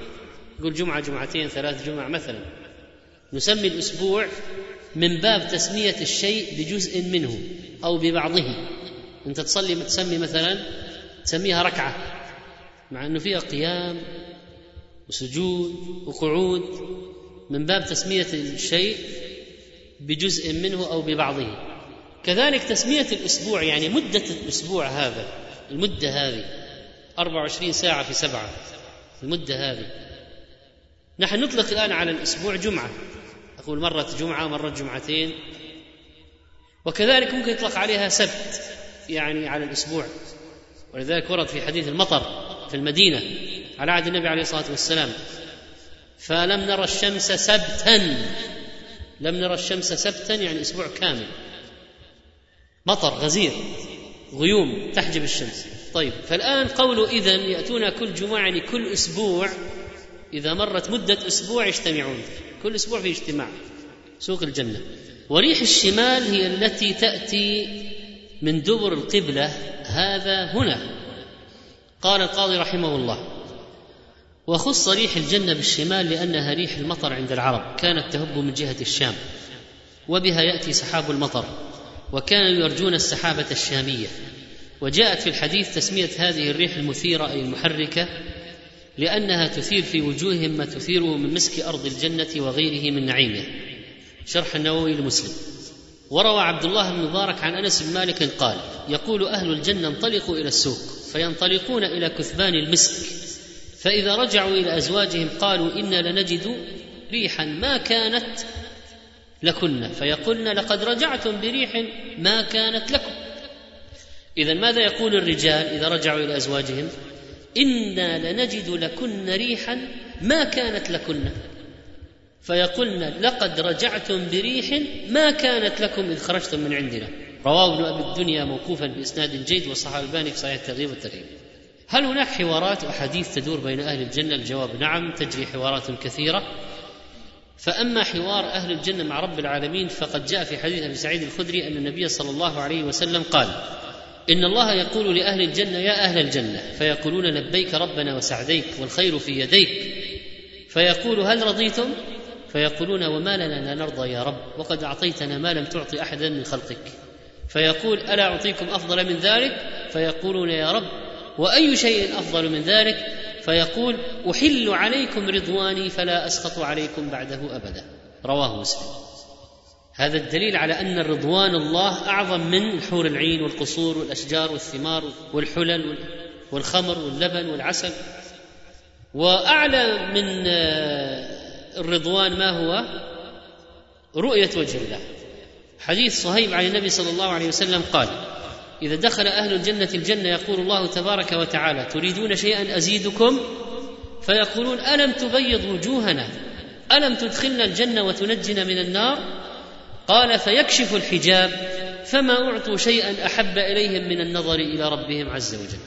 نقول جمعة جمعتين ثلاث جمع مثلا. نسمي الأسبوع من باب تسمية الشيء بجزء منه أو ببعضه. أنت تصلي تسمي مثلا تسميها ركعة مع أنه فيها قيام وسجود وقعود. من باب تسمية الشيء بجزء منه أو ببعضه. كذلك تسمية الأسبوع يعني مدة الأسبوع هذا المدة هذه 24 ساعة في سبعة المدة هذه. نحن نطلق الآن على الأسبوع جمعة. أقول مرة جمعة مرة جمعتين. وكذلك ممكن يطلق عليها سبت يعني على الأسبوع. ولذلك ورد في حديث المطر في المدينة على عهد النبي عليه الصلاة والسلام. فلم نرى الشمس سبتا. لم نرى الشمس سبتا يعني أسبوع كامل. مطر غزير غيوم تحجب الشمس. طيب فالآن قوله إذا يأتون كل جمعة يعني كل أسبوع إذا مرت مدة أسبوع يجتمعون. كل أسبوع في اجتماع. سوق الجنة. وريح الشمال هي التي تأتي من دبر القبلة. هذا هنا. قال القاضي رحمه الله وخص ريح الجنة بالشمال لأنها ريح المطر عند العرب. كانت تهب من جهة الشام. وبها يأتي سحاب المطر. وكانوا يرجون السحابة الشامية. وجاءت في الحديث تسمية هذه الريح المثيرة أي المحركة لأنها تثير في وجوههم ما تثيره من مسك أرض الجنة وغيره من نعيمه. شرح النووي لمسلم. وروى عبد الله بن مبارك عن أنس بن مالك قال يقول أهل الجنة انطلقوا إلى السوق فينطلقون إلى كثبان المسك. فإذا رجعوا إلى أزواجهم قالوا إنا لنجد ريحا ما كانت لكن فيقولن لقد رجعتم بريح ما كانت لكم. اذا ماذا يقول الرجال إذا رجعوا إلى أزواجهم؟ أنا لنجد لكن ريحا ما كانت لكن. فيقولن لقد رجعتم بريح ما كانت لكم اذ خرجتم من عندنا. رواه ابن ابي الدنيا موقوفا باسناد جيد وصححه الباني في صحيح الترغيب والترهيب هل هناك حوارات وأحاديث تدور بين أهل الجنة؟ الجواب نعم تجري حوارات كثيرة. فأما حوار أهل الجنة مع رب العالمين فقد جاء في حديث أبي سعيد الخدري أن النبي صلى الله عليه وسلم قال إن الله يقول لأهل الجنة يا أهل الجنة فيقولون لبيك ربنا وسعديك والخير في يديك. فيقول هل رضيتم؟ فيقولون وما لنا لا نرضى يا رب وقد أعطيتنا ما لم تعطي أحدا من خلقك. فيقول ألا أعطيكم أفضل من ذلك؟ فيقولون يا رب. وأي شيء أفضل من ذلك؟ فيقول أحل عليكم رضواني فلا اسخط عليكم بعده أبدا. رواه مسلم. هذا الدليل على أن الرضوان الله أعظم من الحور العين والقصور والأشجار والثمار والحلل والخمر واللبن والعسل. وأعلى من الرضوان ما هو؟ رؤية وجه الله. حديث صهيب عن النبي صلى الله عليه وسلم قال إذا دخل أهل الجنة الجنة يقول الله تبارك وتعالى تريدون شيئا أزيدكم؟ فيقولون ألم تبيض وجوهنا؟ ألم تدخلنا الجنة وتنجنا من النار؟ قال فيكشف الحجاب فما أعطوا شيئا أحب إليهم من النظر إلى ربهم عز وجل.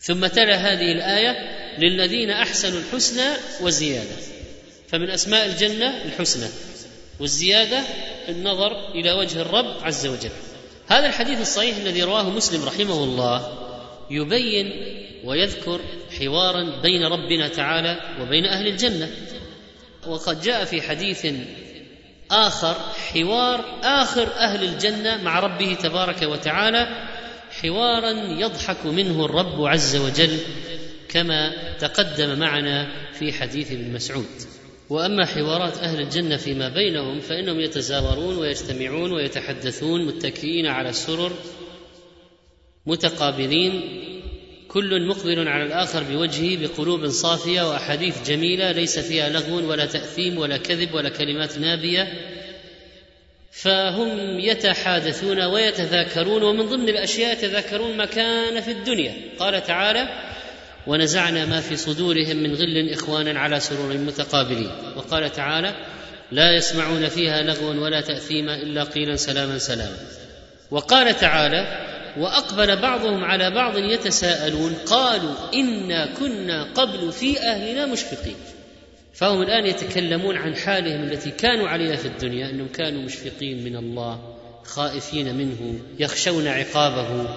ثم تلا هذه الآية للذين أحسنوا الحسنى وزيادة. فمن أسماء الجنة الحسنى والزيادة النظر إلى وجه الرب عز وجل. هذا الحديث الصحيح الذي رواه مسلم رحمه الله يبين ويذكر حوارا بين ربنا تعالى وبين أهل الجنة. وقد جاء في حديث آخر حوار آخر أهل الجنة مع ربه تبارك وتعالى حوارا يضحك منه الرب عز وجل كما تقدم معنا في حديث ابن مسعود. وأما حوارات أهل الجنة فيما بينهم فإنهم يتزاورون ويجتمعون ويتحدثون متكئين على السرر متقابلين كل مقبل على الآخر بوجهه بقلوب صافية وأحاديث جميلة ليس فيها لغو ولا تأثيم ولا كذب ولا كلمات نابية فهم يتحادثون ويتذاكرون ومن ضمن الأشياء يتذاكرون ما كان في الدنيا. قال تعالى ونزعنا ما في صدورهم من غل إخوانا على سرور متقابلين وقال تعالى لا يسمعون فيها لغوا ولا تأثيما إلا قيلا سلاما سلاما وقال تعالى وأقبل بعضهم على بعض يتساءلون قالوا إنا كنا قبل في أهلنا مشفقين. فهم الآن يتكلمون عن حالهم التي كانوا عليها في الدنيا إنهم كانوا مشفقين من الله خائفين منه يخشون عقابه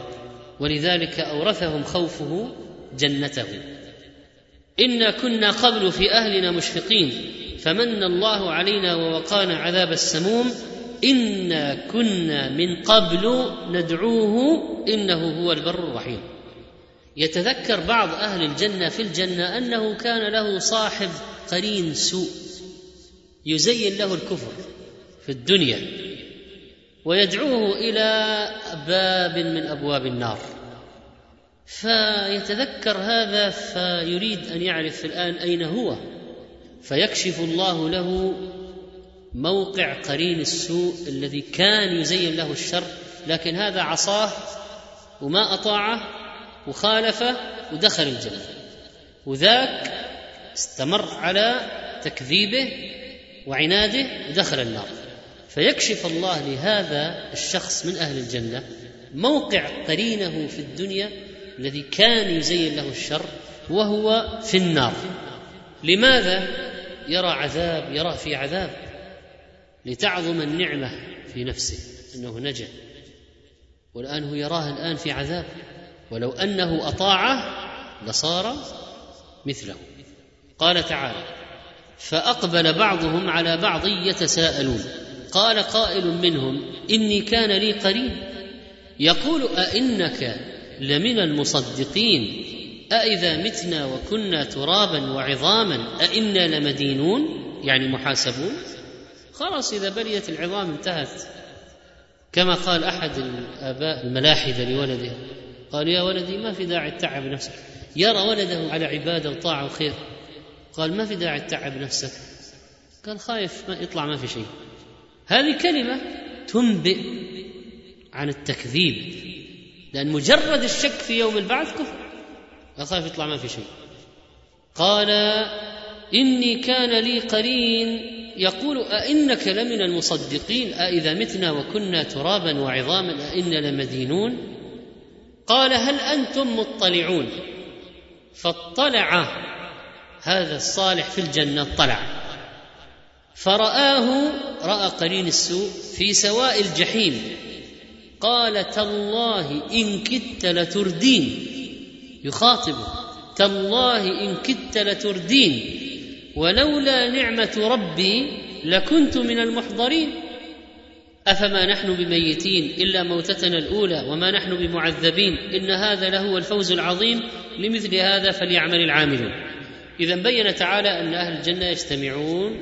ولذلك أورثهم خوفه جنته. إنا كنا قبل في أهلنا مشفقين فمن الله علينا ووقانا عذاب السموم انا كنا من قبل ندعوه انه هو البر الرحيم. يتذكر بعض أهل الجنه في الجنه انه كان له صاحب قرين سوء. يزين له الكفر في الدنيا ويدعوه إلى باب من ابواب النار. فيتذكر هذا فيريد ان يعرف الان اين هو. فيكشف الله له موقع قرين السوء الذي كان يزين له الشر لكن هذا عصاه وما أطاعه وخالفه ودخل الجنة. وذاك استمر على تكذيبه وعناده ودخل النار. فيكشف الله لهذا الشخص من أهل الجنة موقع قرينه في الدنيا الذي كان يزين له الشر وهو في النار. لماذا؟ يرى عذاب يرى في عذاب. لتعظم النعمة في نفسه أنه نجا. والآن هو يراه الآن في عذاب. ولو أنه اطاعه لصار مثله. قال تعالى فأقبل بعضهم على بعض يتساءلون. قال قائل منهم إني كان لي قرين. يقول أئنك لمن المصدقين؟ أإذا متنا وكنا ترابا وعظاما أئنا لمدينون؟ يعني محاسبون. خلاص إذا بليت العظام انتهت. كما قال أحد الآباء الملاحدة لولده قال يا ولدي ما في داعي تتعب نفسك. يرى ولده على عبادة وطاعة وخير. قال ما في داعي تتعب نفسك. قال خايف ما يطلع ما في شيء. هذه كلمة تنبئ عن التكذيب لأن مجرد الشك في يوم البعث كفر. أخاف يطلع ما في شيء. قال إني كان لي قرين يقول أئنك لمن المصدقين أإذا متنا وكنا ترابا وعظاما أئنا لمدينون؟ قال هل أنتم مطلعون؟ فاطلع هذا الصالح في الجنة اطلع. فرآه رأى قرين السوء في سواء الجحيم. قال تالله إن كدت لتردين. يخاطبه. تالله إن كدت لتردين. ولولا نعمة ربي لكنت من المحضرين. أفما نحن بميتين إلا موتتنا الأولى وما نحن بمعذبين؟ إن هذا لهو الفوز العظيم لمثل هذا فليعمل العاملون. إذا بين تعالى أن أهل الجنة يجتمعون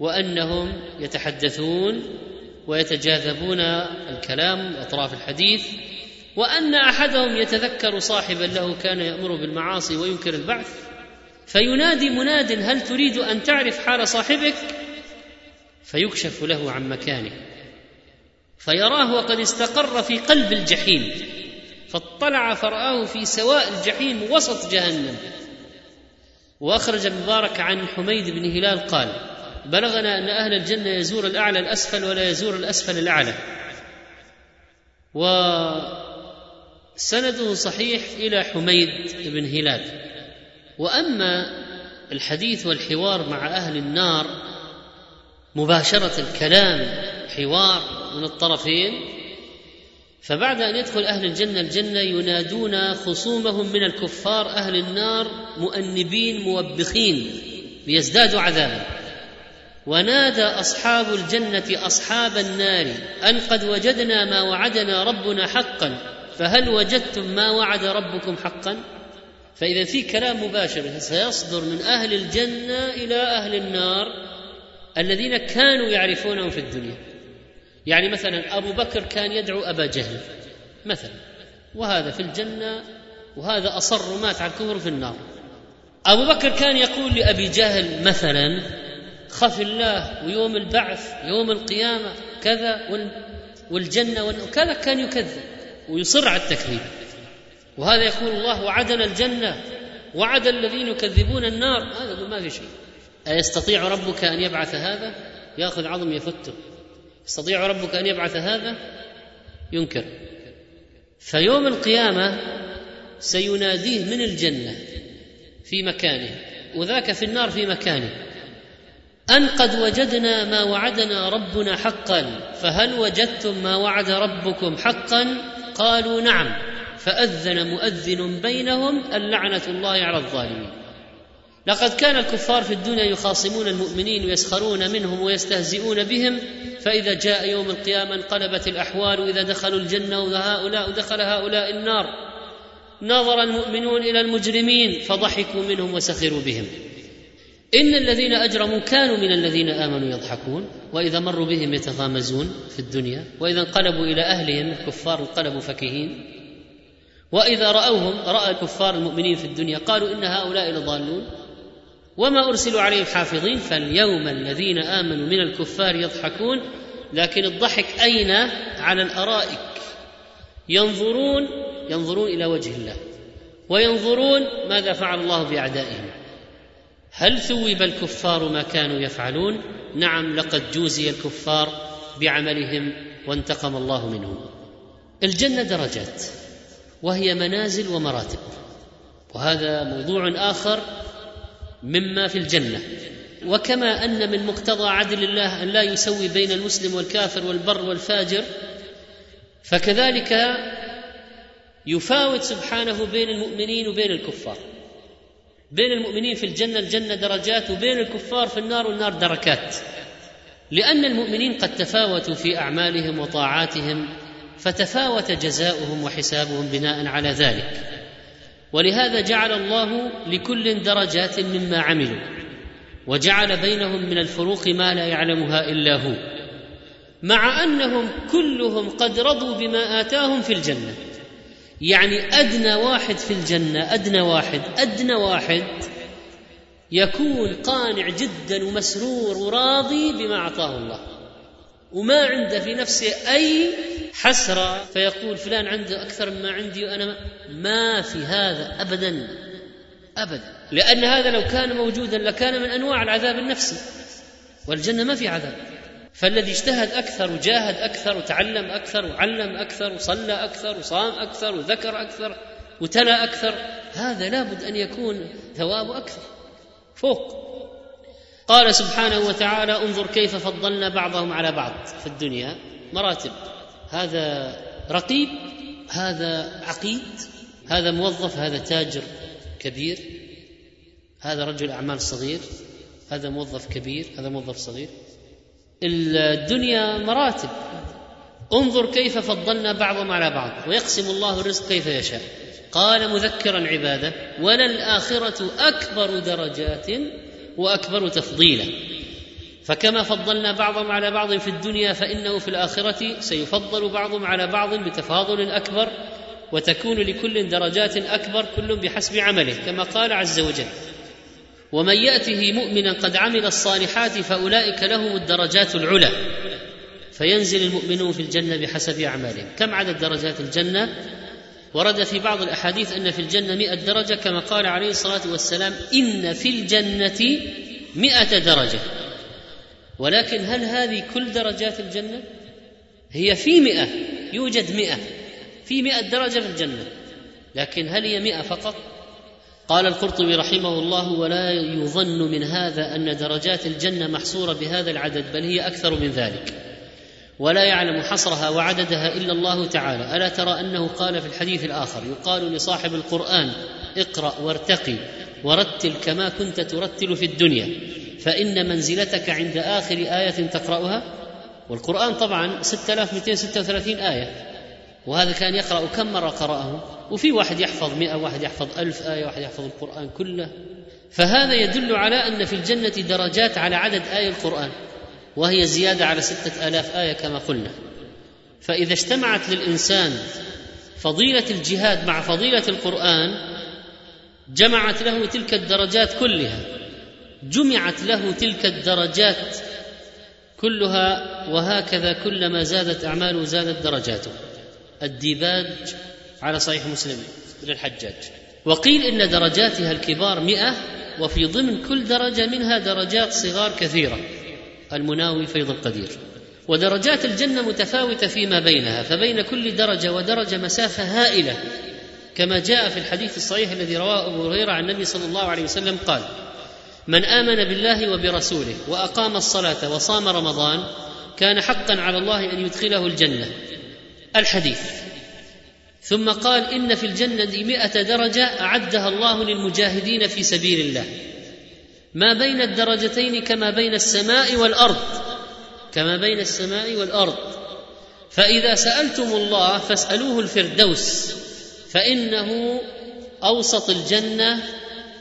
وأنهم يتحدثون ويتجاذبون الكلام أطراف الحديث وأن أحدهم يتذكر صاحبا له كان يأمر بالمعاصي وينكر البعث. فينادي مناد هل تريد أن تعرف حال صاحبك؟ فيكشف له عن مكانه فيراه وقد استقر في قلب الجحيم فاطلع فرآه في سواء الجحيم وسط جهنم. وأخرج المبارك عن حميد بن هلال قال بلغنا أن أهل الجنة يزور الأعلى الأسفل ولا يزور الأسفل الأعلى. و سنده صحيح إلى حميد بن هلال. وأما الحديث والحوار مع أهل النار مباشرة الكلام حوار من الطرفين فبعد أن يدخل أهل الجنة الجنة ينادون خصومهم من الكفار أهل النار مؤنبين موبخين ليزدادوا عذابا. ونادى أصحاب الجنة أصحاب النار أن قد وجدنا ما وعدنا ربنا حقا فهل وجدتم ما وعد ربكم حقا؟ فإذا في كلام مباشر سيصدر من أهل الجنة إلى أهل النار الذين كانوا يعرفونهم في الدنيا. يعني مثلا أبو بكر كان يدعو أبا جهل مثلا وهذا في الجنة وهذا أصر مات على الكفر في النار. أبو بكر كان يقول لأبي جهل مثلا خف الله ويوم البعث يوم القيامة كذا والجنة وكذا كان يكذب ويصر على التكذيب. وهذا يقول الله وعدنا الجنة وعد الذين يكذبون النار. هذا يقول ما في شيء. أيستطيع ربك أن يبعث هذا؟ يأخذ عظم يفته. يستطيع ربك أن يبعث هذا؟ ينكر. فيوم القيامة سيناديه من الجنة في مكانه وذاك في النار في مكانه. أن قد وجدنا ما وعدنا ربنا حقا فهل وجدتم ما وعد ربكم حقا؟ قالوا نعم. فأذن مؤذن بينهم اللعنة الله على الظالمين. لقد كان الكفار في الدنيا يخاصمون المؤمنين ويسخرون منهم ويستهزئون بهم فإذا جاء يوم القيامة انقلبت الأحوال إذا دخلوا الجنة وهؤلاء دخل هؤلاء النار. نظر المؤمنون إلى المجرمين فضحكوا منهم وسخروا بهم. إن الذين أجرموا كانوا من الذين آمنوا يضحكون وإذا مروا بهم يتغامزون في الدنيا وإذا انقلبوا إلى أهلهم الكفار انقلبوا فكهين. وإذا رأوهم رأى الكفار المؤمنين في الدنيا قالوا إن هؤلاء لضالون. وما أرسلوا عليهم حافظين فاليوم الذين آمنوا من الكفار يضحكون لكن الضحك أين؟ على الأرائك. ينظرون ينظرون إلى وجه الله. وينظرون ماذا فعل الله بأعدائهم. هل ثوب الكفار ما كانوا يفعلون؟ نعم لقد جوزي الكفار بعملهم وانتقم الله منهم. الجنة درجات. وهي منازل ومراتب. وهذا موضوع آخر مما في الجنة. وكما أن من مقتضى عدل الله أن لا يسوي بين المسلم والكافر والبر والفاجر فكذلك يفاوت سبحانه بين المؤمنين وبين الكفار. بين المؤمنين في الجنة الجنة درجات وبين الكفار في النار والنار دركات. لأن المؤمنين قد تفاوتوا في أعمالهم وطاعاتهم فتفاوت جزاؤهم وحسابهم بناء على ذلك. ولهذا جعل الله لكل درجات مما عملوا وجعل بينهم من الفروق ما لا يعلمها إلا هو مع أنهم كلهم قد رضوا بما آتاهم في الجنة. يعني أدنى واحد في الجنة أدنى واحد أدنى واحد يكون قانع جدا ومسرور وراضي بما أعطاه الله. وما عنده في نفسه أي حسرة. فيقول فلان عنده أكثر مما عندي وأنا ما في هذا ابدا ابدا. لأن هذا لو كان موجودا لكان من أنواع العذاب النفسي والجنة ما في عذاب. فالذي اجتهد أكثر وجاهد أكثر وتعلم أكثر وعلم أكثر وصلى أكثر وصام أكثر وذكر أكثر وتلا أكثر هذا لابد أن يكون ثوابه أكثر فوق. قال سبحانه وتعالى انظر كيف فضلنا بعضهم على بعض في الدنيا. مراتب. هذا رقيب هذا عقيد هذا موظف هذا تاجر كبير هذا رجل أعمال صغير هذا موظف كبير هذا موظف صغير. الدنيا مراتب. انظر كيف فضلنا بعضهم على بعض. ويقسم الله الرزق كيف يشاء. قال مذكرا عبادة وللآخرة أكبر درجات وأكبر تفضيلا. فكما فضلنا بعضهم على بعض في الدنيا فإنه في الآخرة سيفضل بعضهم على بعض بتفاضل أكبر وتكون لكل درجات أكبر كل بحسب عمله كما قال عز وجل ومن يأته مؤمنا قد عمل الصالحات فأولئك لهم الدرجات العلى. فينزل المؤمنون في الجنة بحسب أعمالهم. كم عدد درجات الجنة؟ ورد في بعض الأحاديث أن في الجنة مئة درجة كما قال عليه الصلاة والسلام إن في الجنة مئة درجة. ولكن هل هذه كل درجات الجنة؟ هي في مئة يوجد مئة في مئة درجة في الجنة. لكن هل هي مئة فقط؟ قال القرطبي رحمه الله ولا يظن من هذا أن درجات الجنة محصورة بهذا العدد بل هي أكثر من ذلك. ولا يعلم حصرها وعددها إلا الله تعالى. ألا ترى أنه قال في الحديث الآخر يقال لصاحب القرآن اقرأ وارتقي ورتل كما كنت ترتل في الدنيا. فإن منزلتك عند آخر آية تقرأها؟ والقرآن طبعا 6236 آية. وهذا كان يقرأ كم مرة قرأه؟ وفي واحد يحفظ مئة واحد يحفظ ألف آية واحد يحفظ القرآن كله. فهذا يدل على أن في الجنة درجات على عدد آية القرآن. وهي زيادة على ستة آلاف آية كما قلنا. فإذا اجتمعت للإنسان فضيلة الجهاد مع فضيلة القرآن جمعت له تلك الدرجات كلها. جمعت له تلك الدرجات كلها وهكذا كلما زادت أعماله زادت درجاته. الديباج على صحيح مسلم للحجاج. وقيل إن درجاتها الكبار مئة وفي ضمن كل درجة منها درجات صغار كثيرة. المناوي فيض القدير. ودرجات الجنة متفاوتة فيما بينها فبين كل درجة ودرجة مسافة هائلة كما جاء في الحديث الصحيح الذي رواه أبو هريرة عن النبي صلى الله عليه وسلم قال من آمن بالله وبرسوله وأقام الصلاة وصام رمضان كان حقا على الله أن يدخله الجنة. الحديث. ثم قال إن في الجنة مئة درجة أعدها الله للمجاهدين في سبيل الله. ما بين الدرجتين كما بين السماء والأرض كما بين السماء والأرض. فإذا سألتم الله فاسألوه الفردوس فإنه أوسط الجنة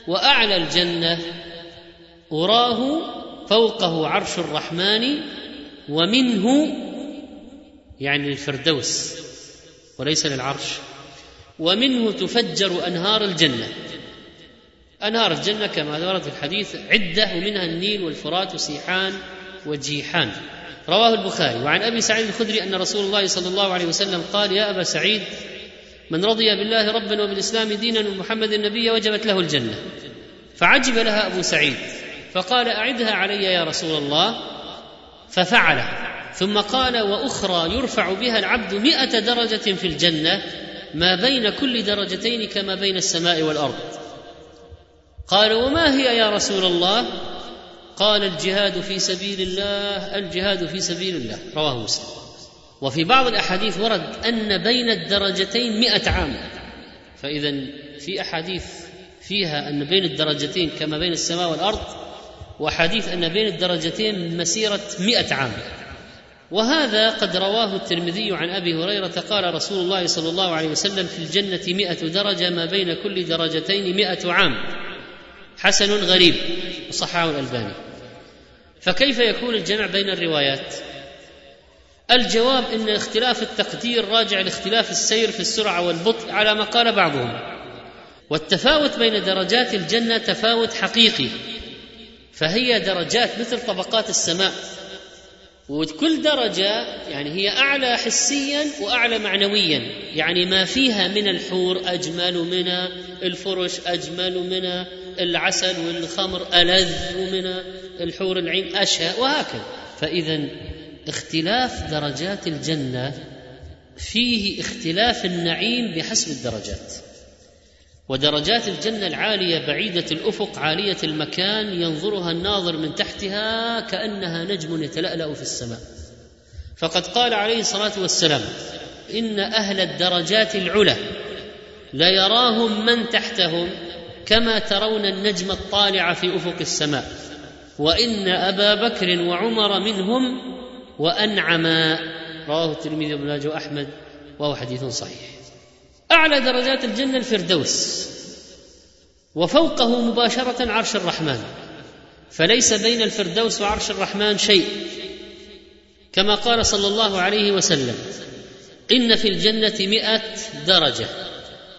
وأعلى الجنة. أراه فوقه عرش الرحمن ومنه يعني الفردوس وليس للعرش. ومنه تفجر أنهار الجنة. انهار الجنة كما ورد في الحديث عدة ومنها النيل والفرات وسيحان وجيحان. رواه البخاري. وعن أبي سعيد الخدري أن رسول الله صلى الله عليه وسلم قال يا أبا سعيد من رضي بالله ربا وبالإسلام دينا ومحمد النبي وجبت له الجنة. فعجب لها أبو سعيد فقال أعدها علي يا رسول الله. ففعل. ثم قال وأخرى يرفع بها العبد مائه درجة في الجنة ما بين كل درجتين كما بين السماء والأرض. قال وما هي يا رسول الله؟ قال الجهاد في سبيل الله الجهاد في سبيل الله رواه مسلم. وفي بعض الأحاديث ورد أن بين الدرجتين مئة عام. فإذا في أحاديث فيها أن بين الدرجتين كما بين السماء والأرض وحديث أن بين الدرجتين مسيرة مئة عام. وهذا قد رواه الترمذي عن أبي هريرة قال رسول الله صلى الله عليه وسلم في الجنة مئة درجة ما بين كل درجتين مئة عام. حسن غريب وصححه الألباني. فكيف يكون الجمع بين الروايات؟ الجواب إن اختلاف التقدير راجع لاختلاف السير في السرعة والبطء على ما قال بعضهم. والتفاوت بين درجات الجنة تفاوت حقيقي فهي درجات مثل طبقات السماء. وكل درجة يعني هي أعلى حسيا وأعلى معنويا. يعني ما فيها من الحور أجمل من الفرش أجمل من العسل والخمر ألذ من الحور العين أشهى وهكذا. فإذا اختلاف درجات الجنة فيه اختلاف النعيم بحسب الدرجات. ودرجات الجنة العالية بعيدة الأفق عالية المكان ينظرها الناظر من تحتها كأنها نجم يتلألأ في السماء. فقد قال عليه الصلاة والسلام إن أهل الدرجات العلى ليراهم من تحتهم كما ترون النجم الطالع في أفق السماء. وإن أبا بكر وعمر منهم وانعما رواه الترمذي وابن ماجه وأحمد وهو حديث صحيح. أعلى درجات الجنة الفردوس وفوقه مباشرة عرش الرحمن فليس بين الفردوس وعرش الرحمن شيء كما قال صلى الله عليه وسلم إن في الجنة مائه درجة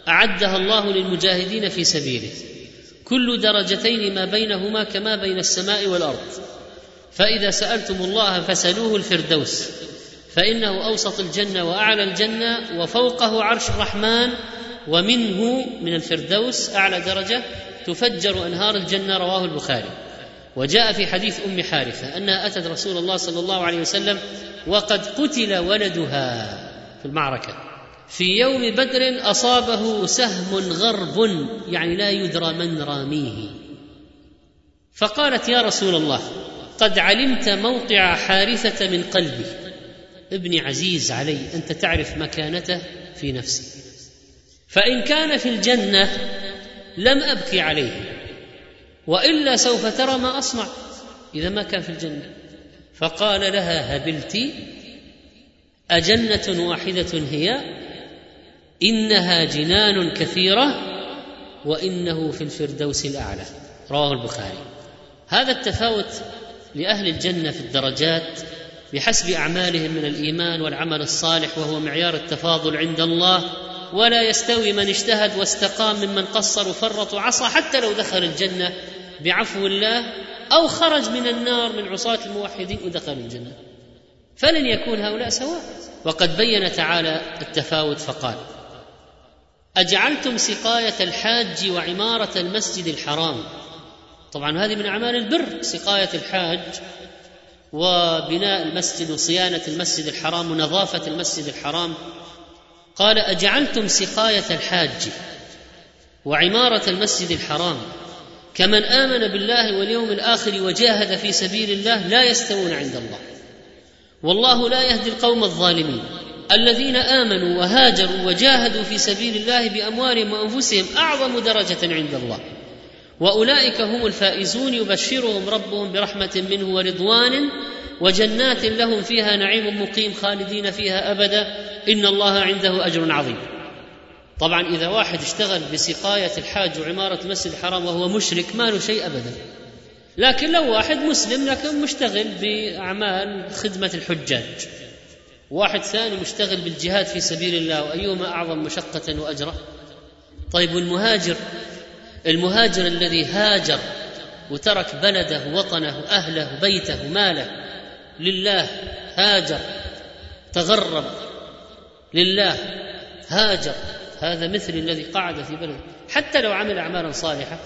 أعدها الله للمجاهدين في سبيله كل درجتين ما بينهما كما بين السماء والأرض فإذا سألتم الله فسلوه الفردوس. فإنه أوسط الجنة وأعلى الجنة وفوقه عرش الرحمن ومنه من الفردوس أعلى درجة تفجر أنهار الجنة رواه البخاري. وجاء في حديث أم حارثة أنها أتت رسول الله صلى الله عليه وسلم وقد قتل ولدها في المعركة. في يوم بدر أصابه سهم غرب يعني لا يدرى من راميه. فقالت يا رسول الله قد علمت موقع حارثة من قلبي. ابني عزيز علي أنت تعرف مكانته في نفسي فإن كان في الجنة لم ابكي عليه وإلا سوف ترى ما أصنع إذا ما كان في الجنة. فقال لها هبلت أجنة واحدة هي إنها جنان كثيرة وإنه في الفردوس الأعلى. رواه البخاري. هذا التفاوت لأهل الجنة في الدرجات بحسب أعمالهم من الإيمان والعمل الصالح وهو معيار التفاضل عند الله ولا يستوي من اجتهد واستقام ممن قصر وفرط وعصى حتى لو دخل الجنة بعفو الله أو خرج من النار من عصاة الموحدين ودخل الجنة. فلن يكون هؤلاء سواء. وقد بين تعالى التفاوت فقال أجعلتم سقاية الحاج وعمارة المسجد الحرام. طبعا هذه من أعمال البر سقاية الحاج وبناء المسجد وصيانة المسجد الحرام ونظافة المسجد الحرام. قال أجعلتم سقاية الحاج وعمارة المسجد الحرام. كمن آمن بالله واليوم الآخر وجاهد في سبيل الله لا يستوون عند الله. والله لا يهدي القوم الظالمين. الذين آمنوا وهاجروا وجاهدوا في سبيل الله بأموالهم وأنفسهم أعظم درجة عند الله. وأولئك هم الفائزون يبشرهم ربهم برحمة منه ورضوان وجنات لهم فيها نعيم مقيم خالدين فيها أبدا. إن الله عنده أجر عظيم. طبعا إذا واحد اشتغل بسقاية الحاج وعمارة المسجد الحرام وهو مشرك ما له شيء ابدا. لكن لو واحد مسلم لكن مشتغل بأعمال خدمة الحجاج. واحد ثاني مشتغل بالجهاد في سبيل الله وأيهما أعظم مشقة واجرا طيب والمهاجر؟ المهاجر الذي هاجر وترك بلده وطنه أهله بيته ماله لله هاجر تغرب لله هاجر. هذا مثل الذي قعد في بلده. حتى لو عمل أعمالا صالحة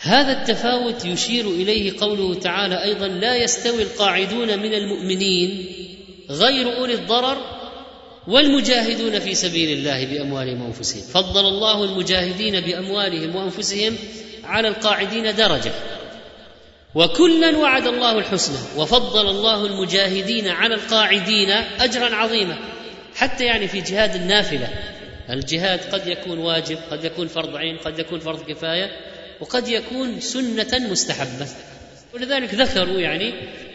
هذا التفاوت يشير إليه قوله تعالى أيضا لا يستوي القاعدون من المؤمنين غير أولي الضرر والمجاهدون في سبيل الله بأموالهم وأنفسهم. فضل الله المجاهدين بأموالهم وأنفسهم على القاعدين درجة. وكلا وعد الله الحسنى وفضل الله المجاهدين على القاعدين اجرا عظيما. حتى يعني في جهاد النافلة. الجهاد قد يكون واجب قد يكون فرض عين قد يكون فرض كفاية وقد يكون سنة مستحبة. ولذلك ذكروا يعني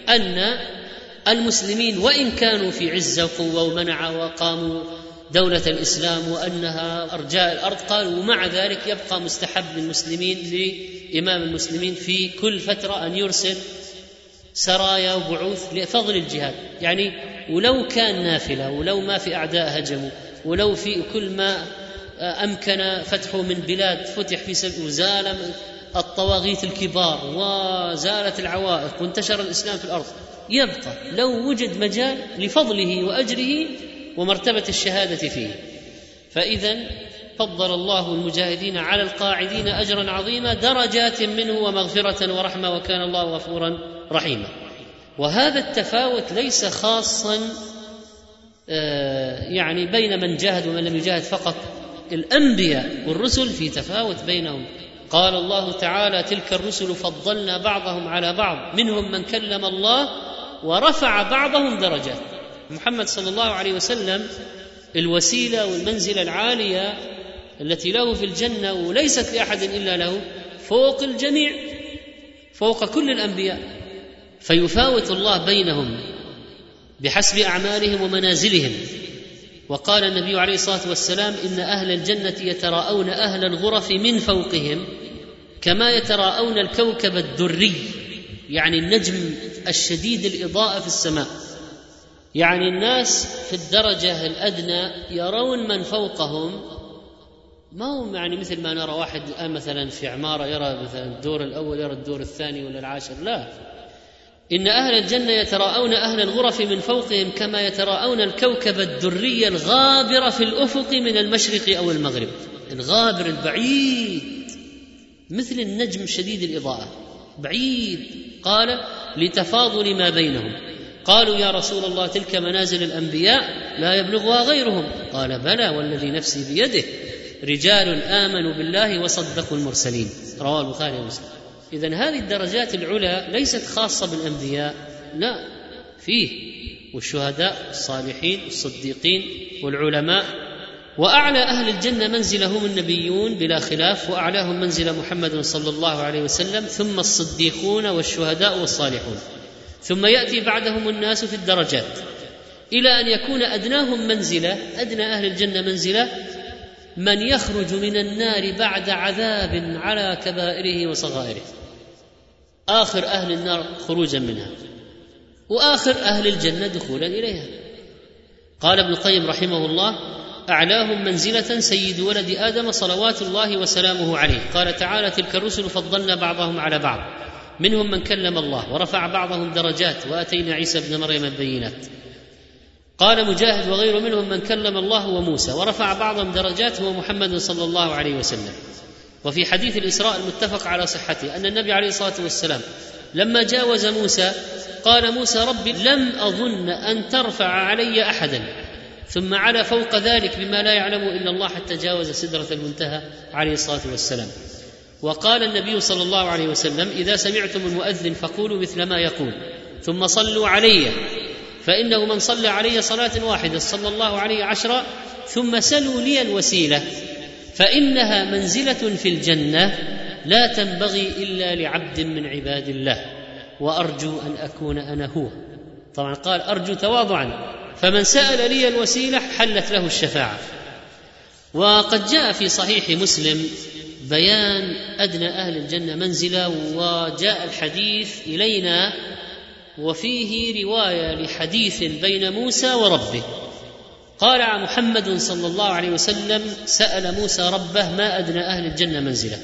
أن المسلمين وإن كانوا في عزة وقوة ومنع وقاموا دولة الإسلام وأنها أرجاء الأرض قالوا ومع ذلك يبقى مستحب للمسلمين لإمام المسلمين في كل فترة أن يرسل سرايا وبعوث لفضل الجهاد. يعني ولو كان نافلة ولو ما في أعداء هجموا ولو في كل ما أمكن فتحه من بلاد فتح في سبيل وزال الطواغيت الكبار وزالت العوائق وانتشر الإسلام في الأرض. يبقى لو وجد مجال لفضله وأجره ومرتبة الشهادة فيه. فإذا فضل الله المجاهدين على القاعدين أجرا عظيما درجات منه ومغفرة ورحمة وكان الله غفورا رحيما. وهذا التفاوت ليس خاصا آه، يعني بين من جاهد ومن لم يجاهد فقط. الأنبياء والرسل في تفاوت بينهم. قال الله تعالى تلك الرسل فضلنا بعضهم على بعض منهم من كلم الله ورفع بعضهم درجات. محمد صلى الله عليه وسلم الوسيلة والمنزلة العالية التي له في الجنة وليست لأحد إلا له فوق الجميع فوق كل الأنبياء. فيفاوت الله بينهم بحسب أعمالهم ومنازلهم. وقال النبي عليه الصلاة والسلام إن أهل الجنة يتراءون أهل الغرف من فوقهم كما يتراءون الكوكب الدري. يعني النجم الشديد الإضاءة في السماء. يعني الناس في الدرجة الأدنى يرون من فوقهم. ما هو يعني مثل ما نرى واحد الآن مثلا في عمارة يرى مثلا الدور الأول يرى الدور الثاني ولا العاشر. لا. إن أهل الجنة يتراءون أهل الغرف من فوقهم كما يتراءون الكوكب الدري الغابر في الأفق من المشرق أو المغرب. الغابر البعيد. مثل النجم شديد الإضاءة. بعيد. قال لتفاضل ما بينهم. قالوا يا رسول الله تلك منازل الأنبياء لا يبلغها غيرهم. قال بلى والذي نفسي بيده. رجال آمنوا بالله وصدقوا المرسلين. رواه البخاري ومسلم. اذا هذه الدرجات العلى ليست خاصة بالأنبياء. لا فيه والشهداء الصالحين الصديقين والعلماء. وأعلى أهل الجنة منزله هم النبيون بلا خلاف وأعلاهم منزل محمد صلى الله عليه وسلم ثم الصديقون والشهداء والصالحون. ثم يأتي بعدهم الناس في الدرجات. إلى أن يكون أدناهم منزلة أدنى أهل الجنة منزلة من يخرج من النار بعد عذاب على كبائره وصغائره. آخر أهل النار خروجا منها. وآخر أهل الجنة دخولا إليها. قال ابن القيم رحمه الله أعلاهم منزلة سيد ولد آدم صلوات الله وسلامه عليه. قال تعالى تلك الرسل فضلنا بعضهم على بعض. منهم من كلم الله ورفع بعضهم درجات وأتينا عيسى ابن مريم البينات. قال مجاهد وغيره منهم من كلم الله وموسى ورفع بعضهم درجات هو محمد صلى الله عليه وسلم. وفي حديث الإسراء المتفق على صحته أن النبي عليه الصلاة والسلام لما جاوز موسى قال موسى ربي لم أظن أن ترفع علي أحدا. ثم على فوق ذلك بما لا يعلمه إلا الله حتى جاوز سدرة المنتهى عليه الصلاة والسلام. وقال النبي صلى الله عليه وسلم إذا سمعتم المؤذن فقولوا مثل ما يقول ثم صلوا علي فإنه من صلى علي صلاة واحدة صلى الله عليه عشرا ثم سلوا لي الوسيلة فإنها منزلة في الجنة لا تنبغي إلا لعبد من عباد الله وأرجو أن أكون أنا هو. طبعا قال أرجو تواضعا. فمن سأل لي الوسيلة حلت له الشفاعة. وقد جاء في صحيح مسلم بيان أدنى أهل الجنة منزله وجاء الحديث إلينا وفيه رواية لحديث بين موسى وربه. قال محمد صلى الله عليه وسلم سأل موسى ربه ما أدنى أهل الجنة منزله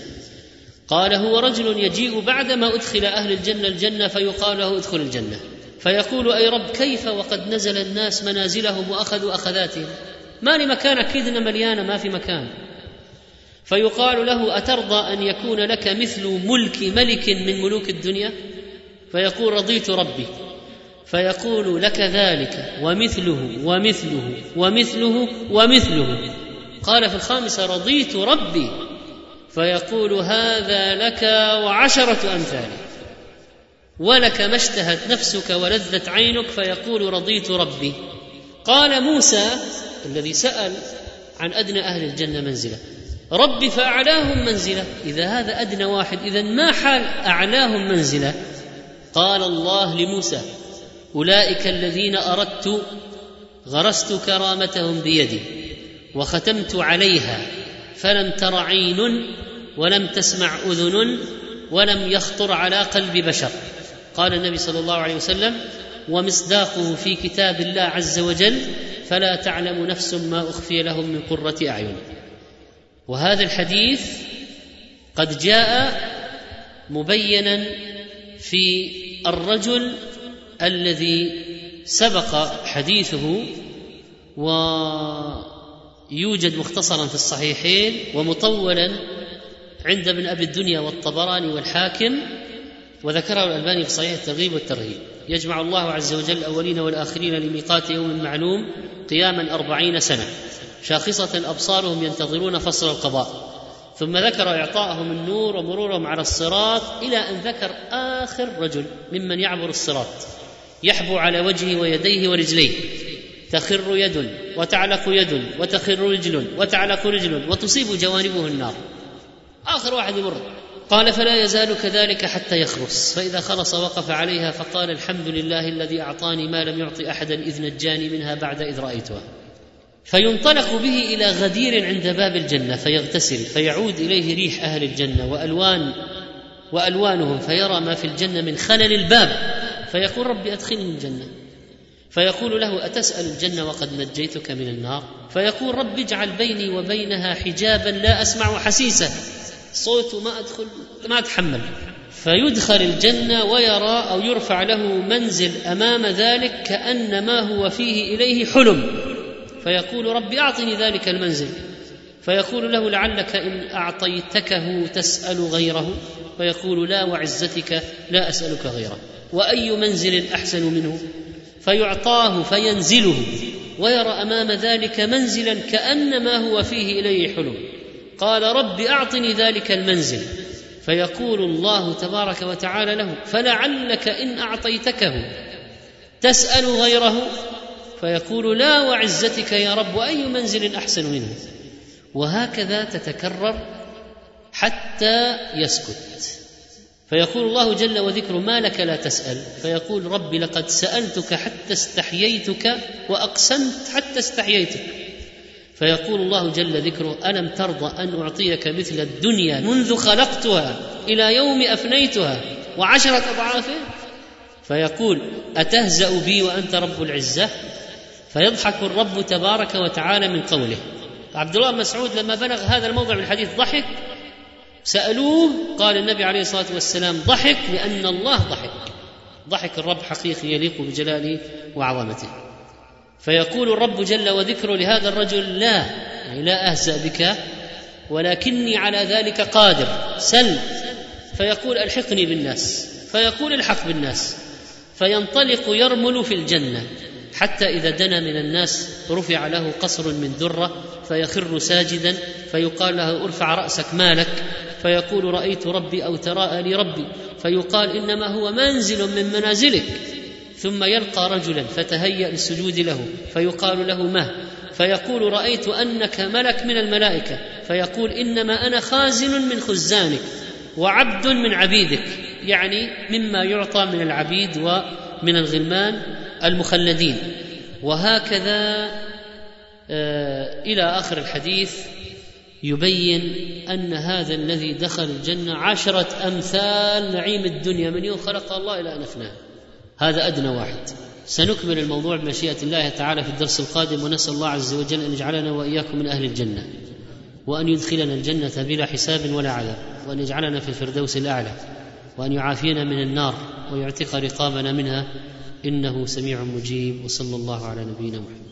قال هو رجل يجيء بعدما أدخل أهل الجنة الجنة فيقال له ادخل الجنة. فيقول أي رب كيف وقد نزل الناس منازلهم وأخذوا أخذاتهم؟ ما لي مكان اكيدنا مليانه ما في مكان. فيقال له أترضى أن يكون لك مثل ملك ملك من ملوك الدنيا؟ فيقول رضيت ربي. فيقول لك ذلك ومثله ومثله ومثله ومثله. قال في الخامسة رضيت ربي. فيقول هذا لك وعشرة امثاله ولك ما اشتهت نفسك ولذت عينك فيقول رضيت ربي. قال موسى الذي سأل عن أدنى أهل الجنة منزلة رب فأعلاهم منزلة. إذا هذا أدنى واحد إذا ما حال أعلاهم منزلة؟ قال الله لموسى أولئك الذين أردت غرست كرامتهم بيدي وختمت عليها فلم تر عين ولم تسمع أذن ولم يخطر على قلب بشر. قال النبي صلى الله عليه وسلم ومصداقه في كتاب الله عز وجل فلا تعلم نفس ما أخفي لهم من قرة أعين. وهذا الحديث قد جاء مبينا في الرجل الذي سبق حديثه ويوجد مختصرا في الصحيحين ومطولا عند ابن أبي الدنيا والطبراني والحاكم وذكره الألباني في صحيح الترغيب والترهيب. يجمع الله عز وجل الأولين والآخرين لميقات يوم معلوم قياما أربعين سنة. شاخصة أبصارهم ينتظرون فصل القضاء. ثم ذكر إعطاءهم النور ومرورهم على الصراط إلى أن ذكر آخر رجل ممن يعبر الصراط. يحبو على وجهه ويديه ورجليه. تخر يد وتعلق يد وتخر رجل وتعلق رجل وتصيب جوانبه النار. آخر واحد يمر. قال فلا يزال كذلك حتى يخلص. فإذا خلص وقف عليها فقال الحمد لله الذي أعطاني ما لم يعط أحدا إذ نجاني منها بعد إذ رأيتها. فينطلق به إلى غدير عند باب الجنة فيغتسل فيعود إليه ريح أهل الجنة وألوان وألوانهم فيرى ما في الجنة من خلل الباب. فيقول ربي أدخلني الجنة. فيقول له أتسأل الجنة وقد نجيتك من النار؟ فيقول رب اجعل بيني وبينها حجابا لا أسمع حسيسة. صوت ما أدخل ما أتحمل. فيدخل الجنة ويرى أو يرفع له منزل أمام ذلك كأن ما هو فيه إليه حلم. فيقول رب أعطني ذلك المنزل. فيقول له لعلك إن أعطيتكه تسأل غيره. فيقول لا وعزتك لا أسألك غيره. وأي منزل أحسن منه؟ فيعطاه فينزله. ويرى أمام ذلك منزلا كان ما هو فيه إليه حلم. قال رب أعطني ذلك المنزل. فيقول الله تبارك وتعالى له فلعلك إن أعطيتكه. تسأل غيره؟ فيقول لا وعزتك يا رب واي منزل أحسن منه؟ وهكذا تتكرر حتى يسكت. فيقول الله جل وذكره ما لك لا تسأل؟ فيقول ربي لقد سألتك حتى استحييتك وأقسمت حتى استحييتك. فيقول الله جل ذكره ألم ترضى أن أعطيك مثل الدنيا منذ خلقتها إلى يوم أفنيتها وعشرة أضعافه؟ فيقول أتهزأ بي وأنت رب العزة؟ فيضحك الرب تبارك وتعالى من قوله. عبد الله مسعود لما بلغ هذا الموضع من الحديث ضحك؟ سألوه قال النبي عليه الصلاة والسلام ضحك لأن الله ضحك. ضحك الرب حقيقي يليق بجلاله وعظمته. فيقول الرب جل وذكره لهذا الرجل لا يعني لا أهزأ بك ولكني على ذلك قادر سل. فيقول ألحقني بالناس. فيقول الحق بالناس. فينطلق يرمل في الجنة. حتى إذا دنا من الناس رفع له قصر من ذره فيخر ساجدا فيقال له ارفع رأسك مالك. فيقول رأيت ربي أو تراءى لي ربي. فيقال إنما هو منزل من منازلك. ثم يلقى رجلا فتهيأ للسجود له فيقال له ما فيقول رأيت أنك ملك من الملائكة فيقول إنما أنا خازن من خزانك وعبد من عبيدك يعني مما يعطى من العبيد ومن الغلمان المخلدين. وهكذا آه، إلى آخر الحديث يبين أن هذا الذي دخل الجنة عشرة أمثال نعيم الدنيا من يوم خلق الله إلى أن أفناه. هذا أدنى واحد. سنكمل الموضوع بمشيئة الله تعالى في الدرس القادم ونسأل الله عز وجل أن يجعلنا وإياكم من أهل الجنة وأن يدخلنا الجنة بلا حساب ولا عذاب وأن يجعلنا في الفردوس الأعلى وأن يعافينا من النار ويعتق رقابنا منها إنه سميع مجيب وصلى الله على نبينا محمد.